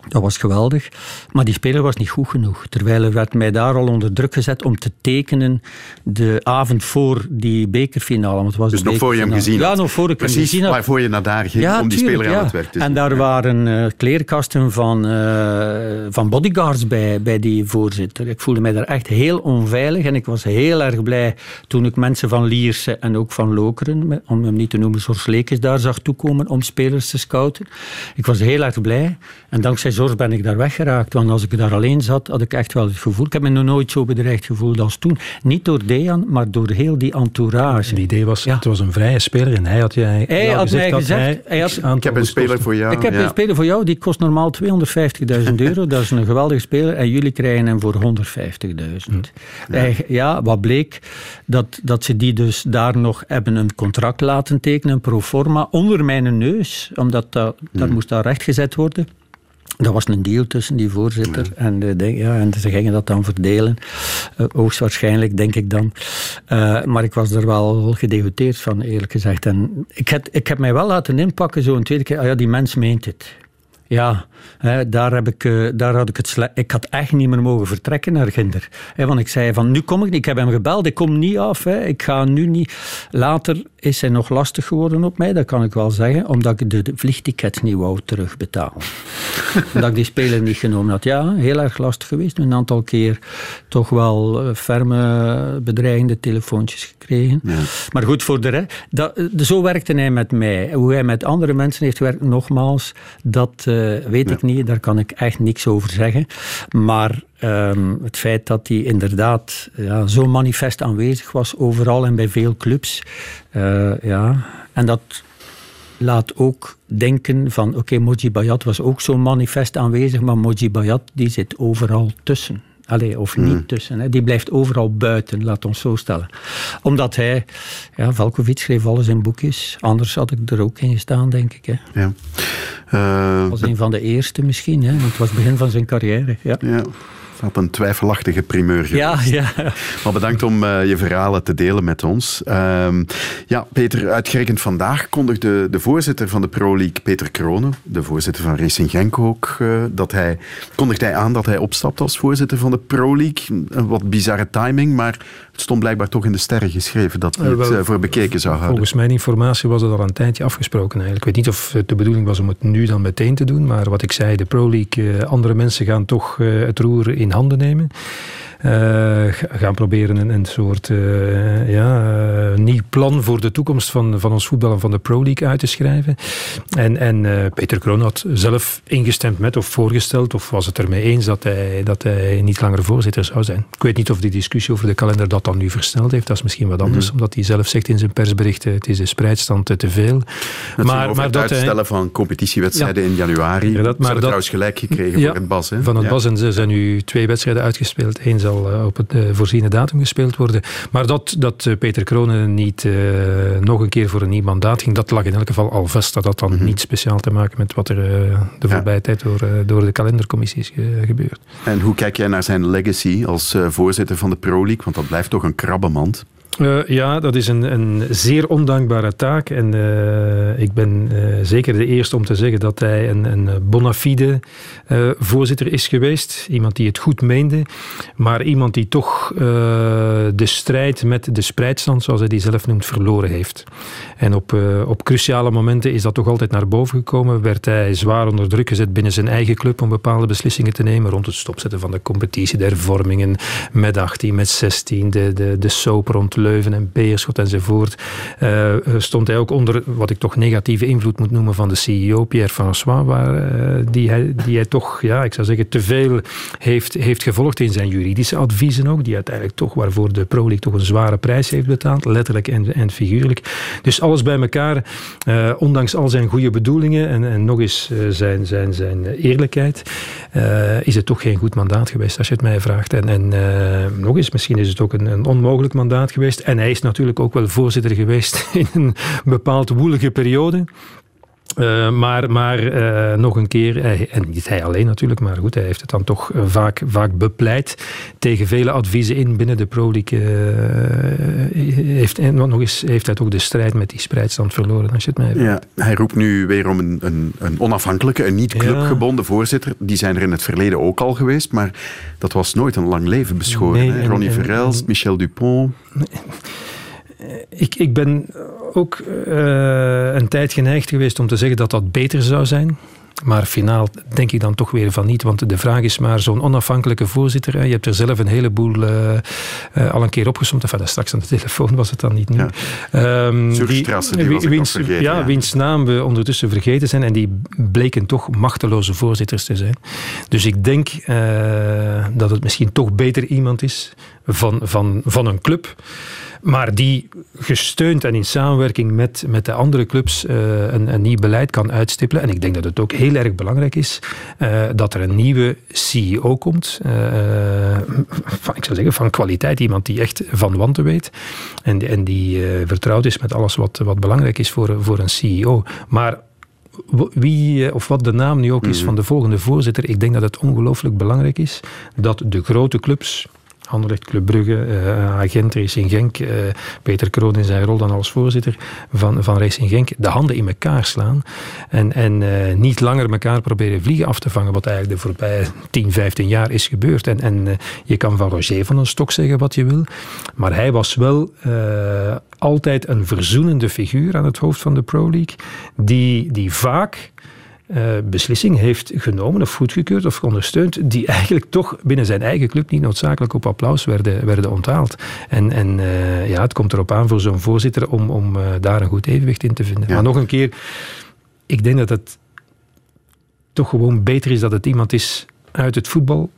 dat was geweldig. Maar die speler was niet goed genoeg. Terwijl er werd mij daar al onder druk gezet om te tekenen de avond voor die bekerfinale. Want het was Dus nog voor je hem gezien Ja, had. nog voor ik hem Precies, gezien had. waarvoor je naar daar ging Ja, om die tuurlijk, speler aan ja. het werk te zien. En daar waren eh, kleerkasten van, eh, van bodyguards bij, bij die voorzitter. Ik voelde mij daar echt heel onveilig en ik was heel erg blij toen ik mensen van Lierse en ook van Lokeren, om hem niet te noemen, Zors Lekes, daar zag toekomen om spelers te scouten. Ik was heel erg blij en dankzij Zors ben ik daar weggeraakt, want als ik daar alleen zat, had ik echt wel het gevoel, ik heb me nog nooit zo bedreigd gevoeld als toen. Niet door Dejan, maar door heel die entourage. Het idee was, het was een vrije speler en hij had jij Hij had mij gezegd, hij hij had- x aantal Ik heb een speler kosten. voor jou. Ik heb ja. een speler voor jou, die kost normaal 250.000 euro. Dat is een geweldige speler. En jullie krijgen hem voor 150.000. Eigen- Ja, wat bleek? Dat, dat ze die dus daar nog hebben een contract laten tekenen, een pro forma, onder mijn neus. Omdat dat, dat moest daar rechtgezet worden. Dat was een deal tussen die voorzitter en, de, de- ja, en ze gingen dat dan verdelen. Eh, hoogstwaarschijnlijk, denk ik dan. Eh, maar ik was er wel gedegoteerd van, eerlijk gezegd. En ik, heb, ik heb mij wel laten inpakken, zo een tweede keer. Ah ja, die mens meent het. Ja, hè, daar, heb ik, eh, daar had ik het slecht. Ik had echt niet meer mogen vertrekken naar Ginder. Hè, want ik zei van, nu kom ik niet. Ik heb hem gebeld, ik kom niet af. Hè. Ik ga nu niet... Later is hij nog lastig geworden op mij, dat kan ik wel zeggen. Omdat ik de, de vliegtickets niet wou terugbetalen. omdat ik die speler niet genomen had. Ja, heel erg lastig geweest. Een aantal keer toch wel eh, ferme, bedreigende telefoontjes gekregen. Maar goed, voor de rest... Dat, eh, zo werkte hij met mij. Hoe hij met andere mensen heeft gewerkt, nogmaals, dat weet ik niet. Daar kan ik echt niks over zeggen. Maar ehm, het feit dat hij inderdaad ja, zo manifest aanwezig was, overal en bij veel clubs. eh, ja. En dat laat ook denken van, oké, Moji Bayat was ook zo manifest aanwezig, maar Moji Bayat die zit overal tussen. Allee, of niet tussen. Hè. Die blijft overal buiten, laat ons zo stellen. Omdat hij, ja, Valkovic schreef alles in boekjes. Anders had ik er ook in gestaan, denk ik. Hè. Ja. Eh, was een van de eerste misschien, hè. het was het begin van zijn carrière. Ja. Ja. Had een twijfelachtige primeur geweest. Ja, ja. Maar bedankt om eh, je verhalen te delen met ons. Ehm, ja, Peter, uitgerekend vandaag kondigde de voorzitter van de Pro League, Peter Kronen, de voorzitter van Racing Genk ook, eh, dat hij, kondigde hij aan dat hij opstapt als voorzitter van de Pro League. Een wat bizarre timing, maar het stond blijkbaar toch in de sterren geschreven dat hij het wel, eh, voor bekeken zou houden. Volgens mijn informatie was het al een tijdje afgesproken eigenlijk. Ik weet niet of het de bedoeling was om het nu dan meteen te doen, maar wat ik zei, de Pro League, eh, andere mensen gaan toch eh, het roer in handen nemen. Eh, ga- gaan proberen een, een soort eh, ja, eh, nieuw plan voor de toekomst van, van ons voetbal en van de Pro League uit te schrijven. En, en Peter Kroon had zelf ingestemd met of voorgesteld, of was het ermee eens dat hij, dat hij niet langer voorzitter zou zijn. Ik weet niet of die discussie over de kalender dat dan nu versneld heeft. Dat is misschien wat anders, Mhm. omdat hij zelf zegt in zijn persberichten: het is de spreidstand te veel. Het maar, over het dat hij- uitstellen van competitiewedstrijden in januari. Maar maar dat dat- trouwens gelijk gekregen Ja, voor het Bas. Hè? Van het Ja. Bas en ze zijn nu twee wedstrijden uitgespeeld. Eén zal eh, op het eh, voorziene datum gespeeld worden. Maar dat, dat eh, Peter Kronen niet nog een keer voor een nieuw mandaat ging, dat lag in elk geval al vast. Dat had dan Mhm. niet speciaal te maken met wat er de voorbije tijd door, door de kalendercommissie is ge- gebeurd. En hoe kijk jij naar zijn legacy als voorzitter van de Pro League? Want dat blijft toch een krabbenmand. Eh, ja, dat is een, een zeer ondankbare taak. En eh, ik ben eh, zeker de eerste om te zeggen dat hij een, een bona fide voorzitter is geweest. Iemand die het goed meende. Maar iemand die toch de strijd met de spreidstand, zoals hij die zelf noemt, verloren heeft. En op, op cruciale momenten is dat toch altijd naar boven gekomen. Werd hij zwaar onder druk gezet binnen zijn eigen club om bepaalde beslissingen te nemen. Rond het stopzetten van de competitie, de hervormingen met 18, met 16, de, de, de soap rond Leuven en Beerschot enzovoort. eh, stond hij ook onder wat ik toch negatieve invloed moet noemen van de CEO, Pierre François, waar, eh, die, hij, die hij toch, ja, ik zou zeggen, te veel heeft, heeft gevolgd in zijn juridische adviezen ook, die uiteindelijk toch, waarvoor de Pro League toch een zware prijs heeft betaald, letterlijk en, en figuurlijk. Dus alles bij elkaar, eh, ondanks al zijn goede bedoelingen en, en nog eens zijn, zijn, zijn eerlijkheid, is het toch geen goed mandaat geweest, als je het mij vraagt. En, en nog eens, misschien is het ook een, een onmogelijk mandaat geweest. En hij is natuurlijk ook wel voorzitter geweest in een bepaald woelige periode. Eh, maar maar eh, nog een keer, hij- en niet hij alleen natuurlijk, maar goed, hij heeft het dan toch eh, vaak, vaak bepleit tegen vele adviezen in binnen de Pro League. eh, heeft, en nog eens heeft hij toch de strijd met die spreidstand verloren, als je het mij vraagt. Ja, hij roept nu weer om een, een, een onafhankelijke, een niet clubgebonden voorzitter. Die zijn er in het verleden ook al geweest, maar dat was nooit een lang leven beschoren. Nee, en- Ronnie en- Michel Dupont. Ik, ik ben ook eh, een tijd geneigd geweest om te zeggen dat dat beter zou zijn. Maar finaal denk ik dan toch weer van niet. Want de vraag is maar zo'n onafhankelijke voorzitter. hè, Je hebt er zelf een heleboel eh, eh, al een keer opgesomd. Enfin, straks aan de telefoon was het dan niet nu. Ehm, Zurstrasse, die wiens, vergeten, ja, ja. wiens naam we ondertussen vergeten zijn. En die bleken toch machteloze voorzitters te zijn. Dus ik denk eh, dat het misschien toch beter iemand is van, van, van een club. Maar die gesteund en in samenwerking met, met de andere clubs eh, een, een nieuw beleid kan uitstippelen. En ik denk dat het ook heel erg belangrijk is eh, dat er een nieuwe CEO komt. eh, van, ik zou zeggen van kwaliteit. Iemand die echt van wanten weet. En, en die vertrouwd is met alles wat, wat belangrijk is voor, voor een CEO. Maar wie of wat de naam nu ook is van de volgende voorzitter, ik denk dat het ongelooflijk belangrijk is dat de grote clubs Anderlecht, Club Brugge, uh, agent Racing Genk, uh, Peter Kroon in zijn rol dan als voorzitter van, van Racing Genk, de handen in elkaar slaan en, en uh, niet langer elkaar proberen vliegen af te vangen, wat eigenlijk de voorbije 10, 15 jaar is gebeurd. En, en je kan van Roger van een stok zeggen wat je wil, maar hij was wel altijd een verzoenende figuur aan het hoofd van de Pro League, die, die vaak uh, beslissing heeft genomen of goedgekeurd of ondersteund, die eigenlijk toch binnen zijn eigen club niet noodzakelijk op applaus werden, werden onthaald. En, en uh, ja, het komt erop aan voor zo'n voorzitter om, om uh, daar een goed evenwicht in te vinden. Ja. Maar nog een keer, ik denk dat het toch gewoon beter is dat het iemand is uit het voetbal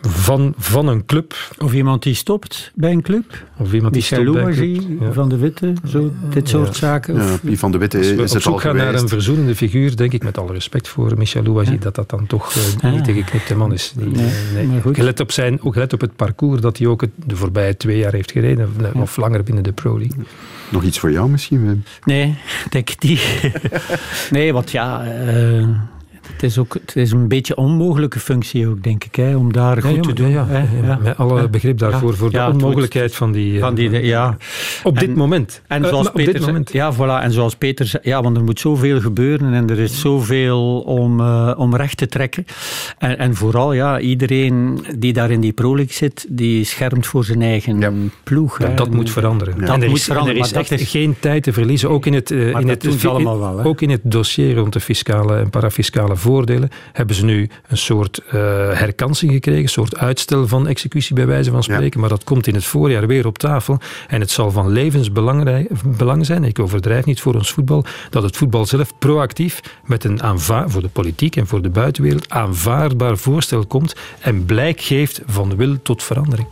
van, van een club. Of iemand die stopt bij een club. Of iemand die Michel stopt bij een club. Ja. Van de Witte, zo, dit soort zaken. Of... Ja, van de Witte is het op zoek gaan naar een verzoenende figuur, denk ik met alle respect voor Michel Louagie, ja. dat dat dan toch uh, niet de geknipte man is. Die, nee, nee. Gelet, op zijn, ook gelet op het parcours dat hij ook het, de voorbije twee jaar heeft gereden, of langer binnen de Pro League. Nog iets voor jou misschien, Wim? Nee, denk ik niet. nee, want ja... Uh, het is, ook, het is een beetje een onmogelijke functie ook, denk ik, hè, om daar goed ja, te doen. Ja, ja, Met alle begrip daarvoor, voor de onmogelijkheid van die... Van die ja. Op en, dit moment. En zoals uh, Peter dit moment. Ja, voilà. En zoals Peter zei, ja, want er moet zoveel gebeuren en er is zoveel om, uh, om recht te trekken. En, en vooral, ja, iedereen die daar in die prolik zit, die schermt voor zijn eigen ploeg. Hè. Dat moet veranderen. Dat er moet is, veranderen. Er is echt is... geen tijd te verliezen. Ook in het, uh, in het, wel, ook in het dossier rond de fiscale en parafiscale voordelen hebben ze nu een soort uh, herkansing gekregen, een soort uitstel van executie bij wijze van spreken. Ja. Maar dat komt in het voorjaar weer op tafel. En het zal van levensbelang zijn, ik overdrijf niet voor ons voetbal, dat het voetbal zelf proactief met een aanvaard, voor de politiek en voor de buitenwereld aanvaardbaar voorstel komt en blijk geeft van wil tot verandering.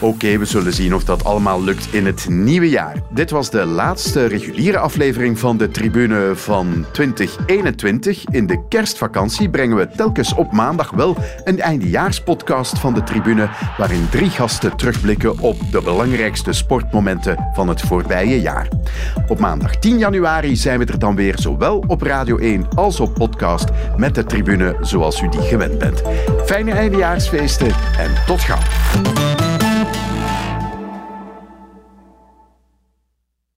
Oké, we zullen zien of dat allemaal lukt in het nieuwe jaar. Dit was de laatste reguliere aflevering van de tribune van 2021. In de kerstvakantie brengen we telkens op maandag wel een eindejaarspodcast van de tribune, waarin drie gasten terugblikken op de belangrijkste sportmomenten van het voorbije jaar. Op maandag 10 januari zijn we er dan weer zowel op Radio 1 als op podcast met de tribune zoals u die gewend bent. Fijne eindejaarsfeesten en tot gauw.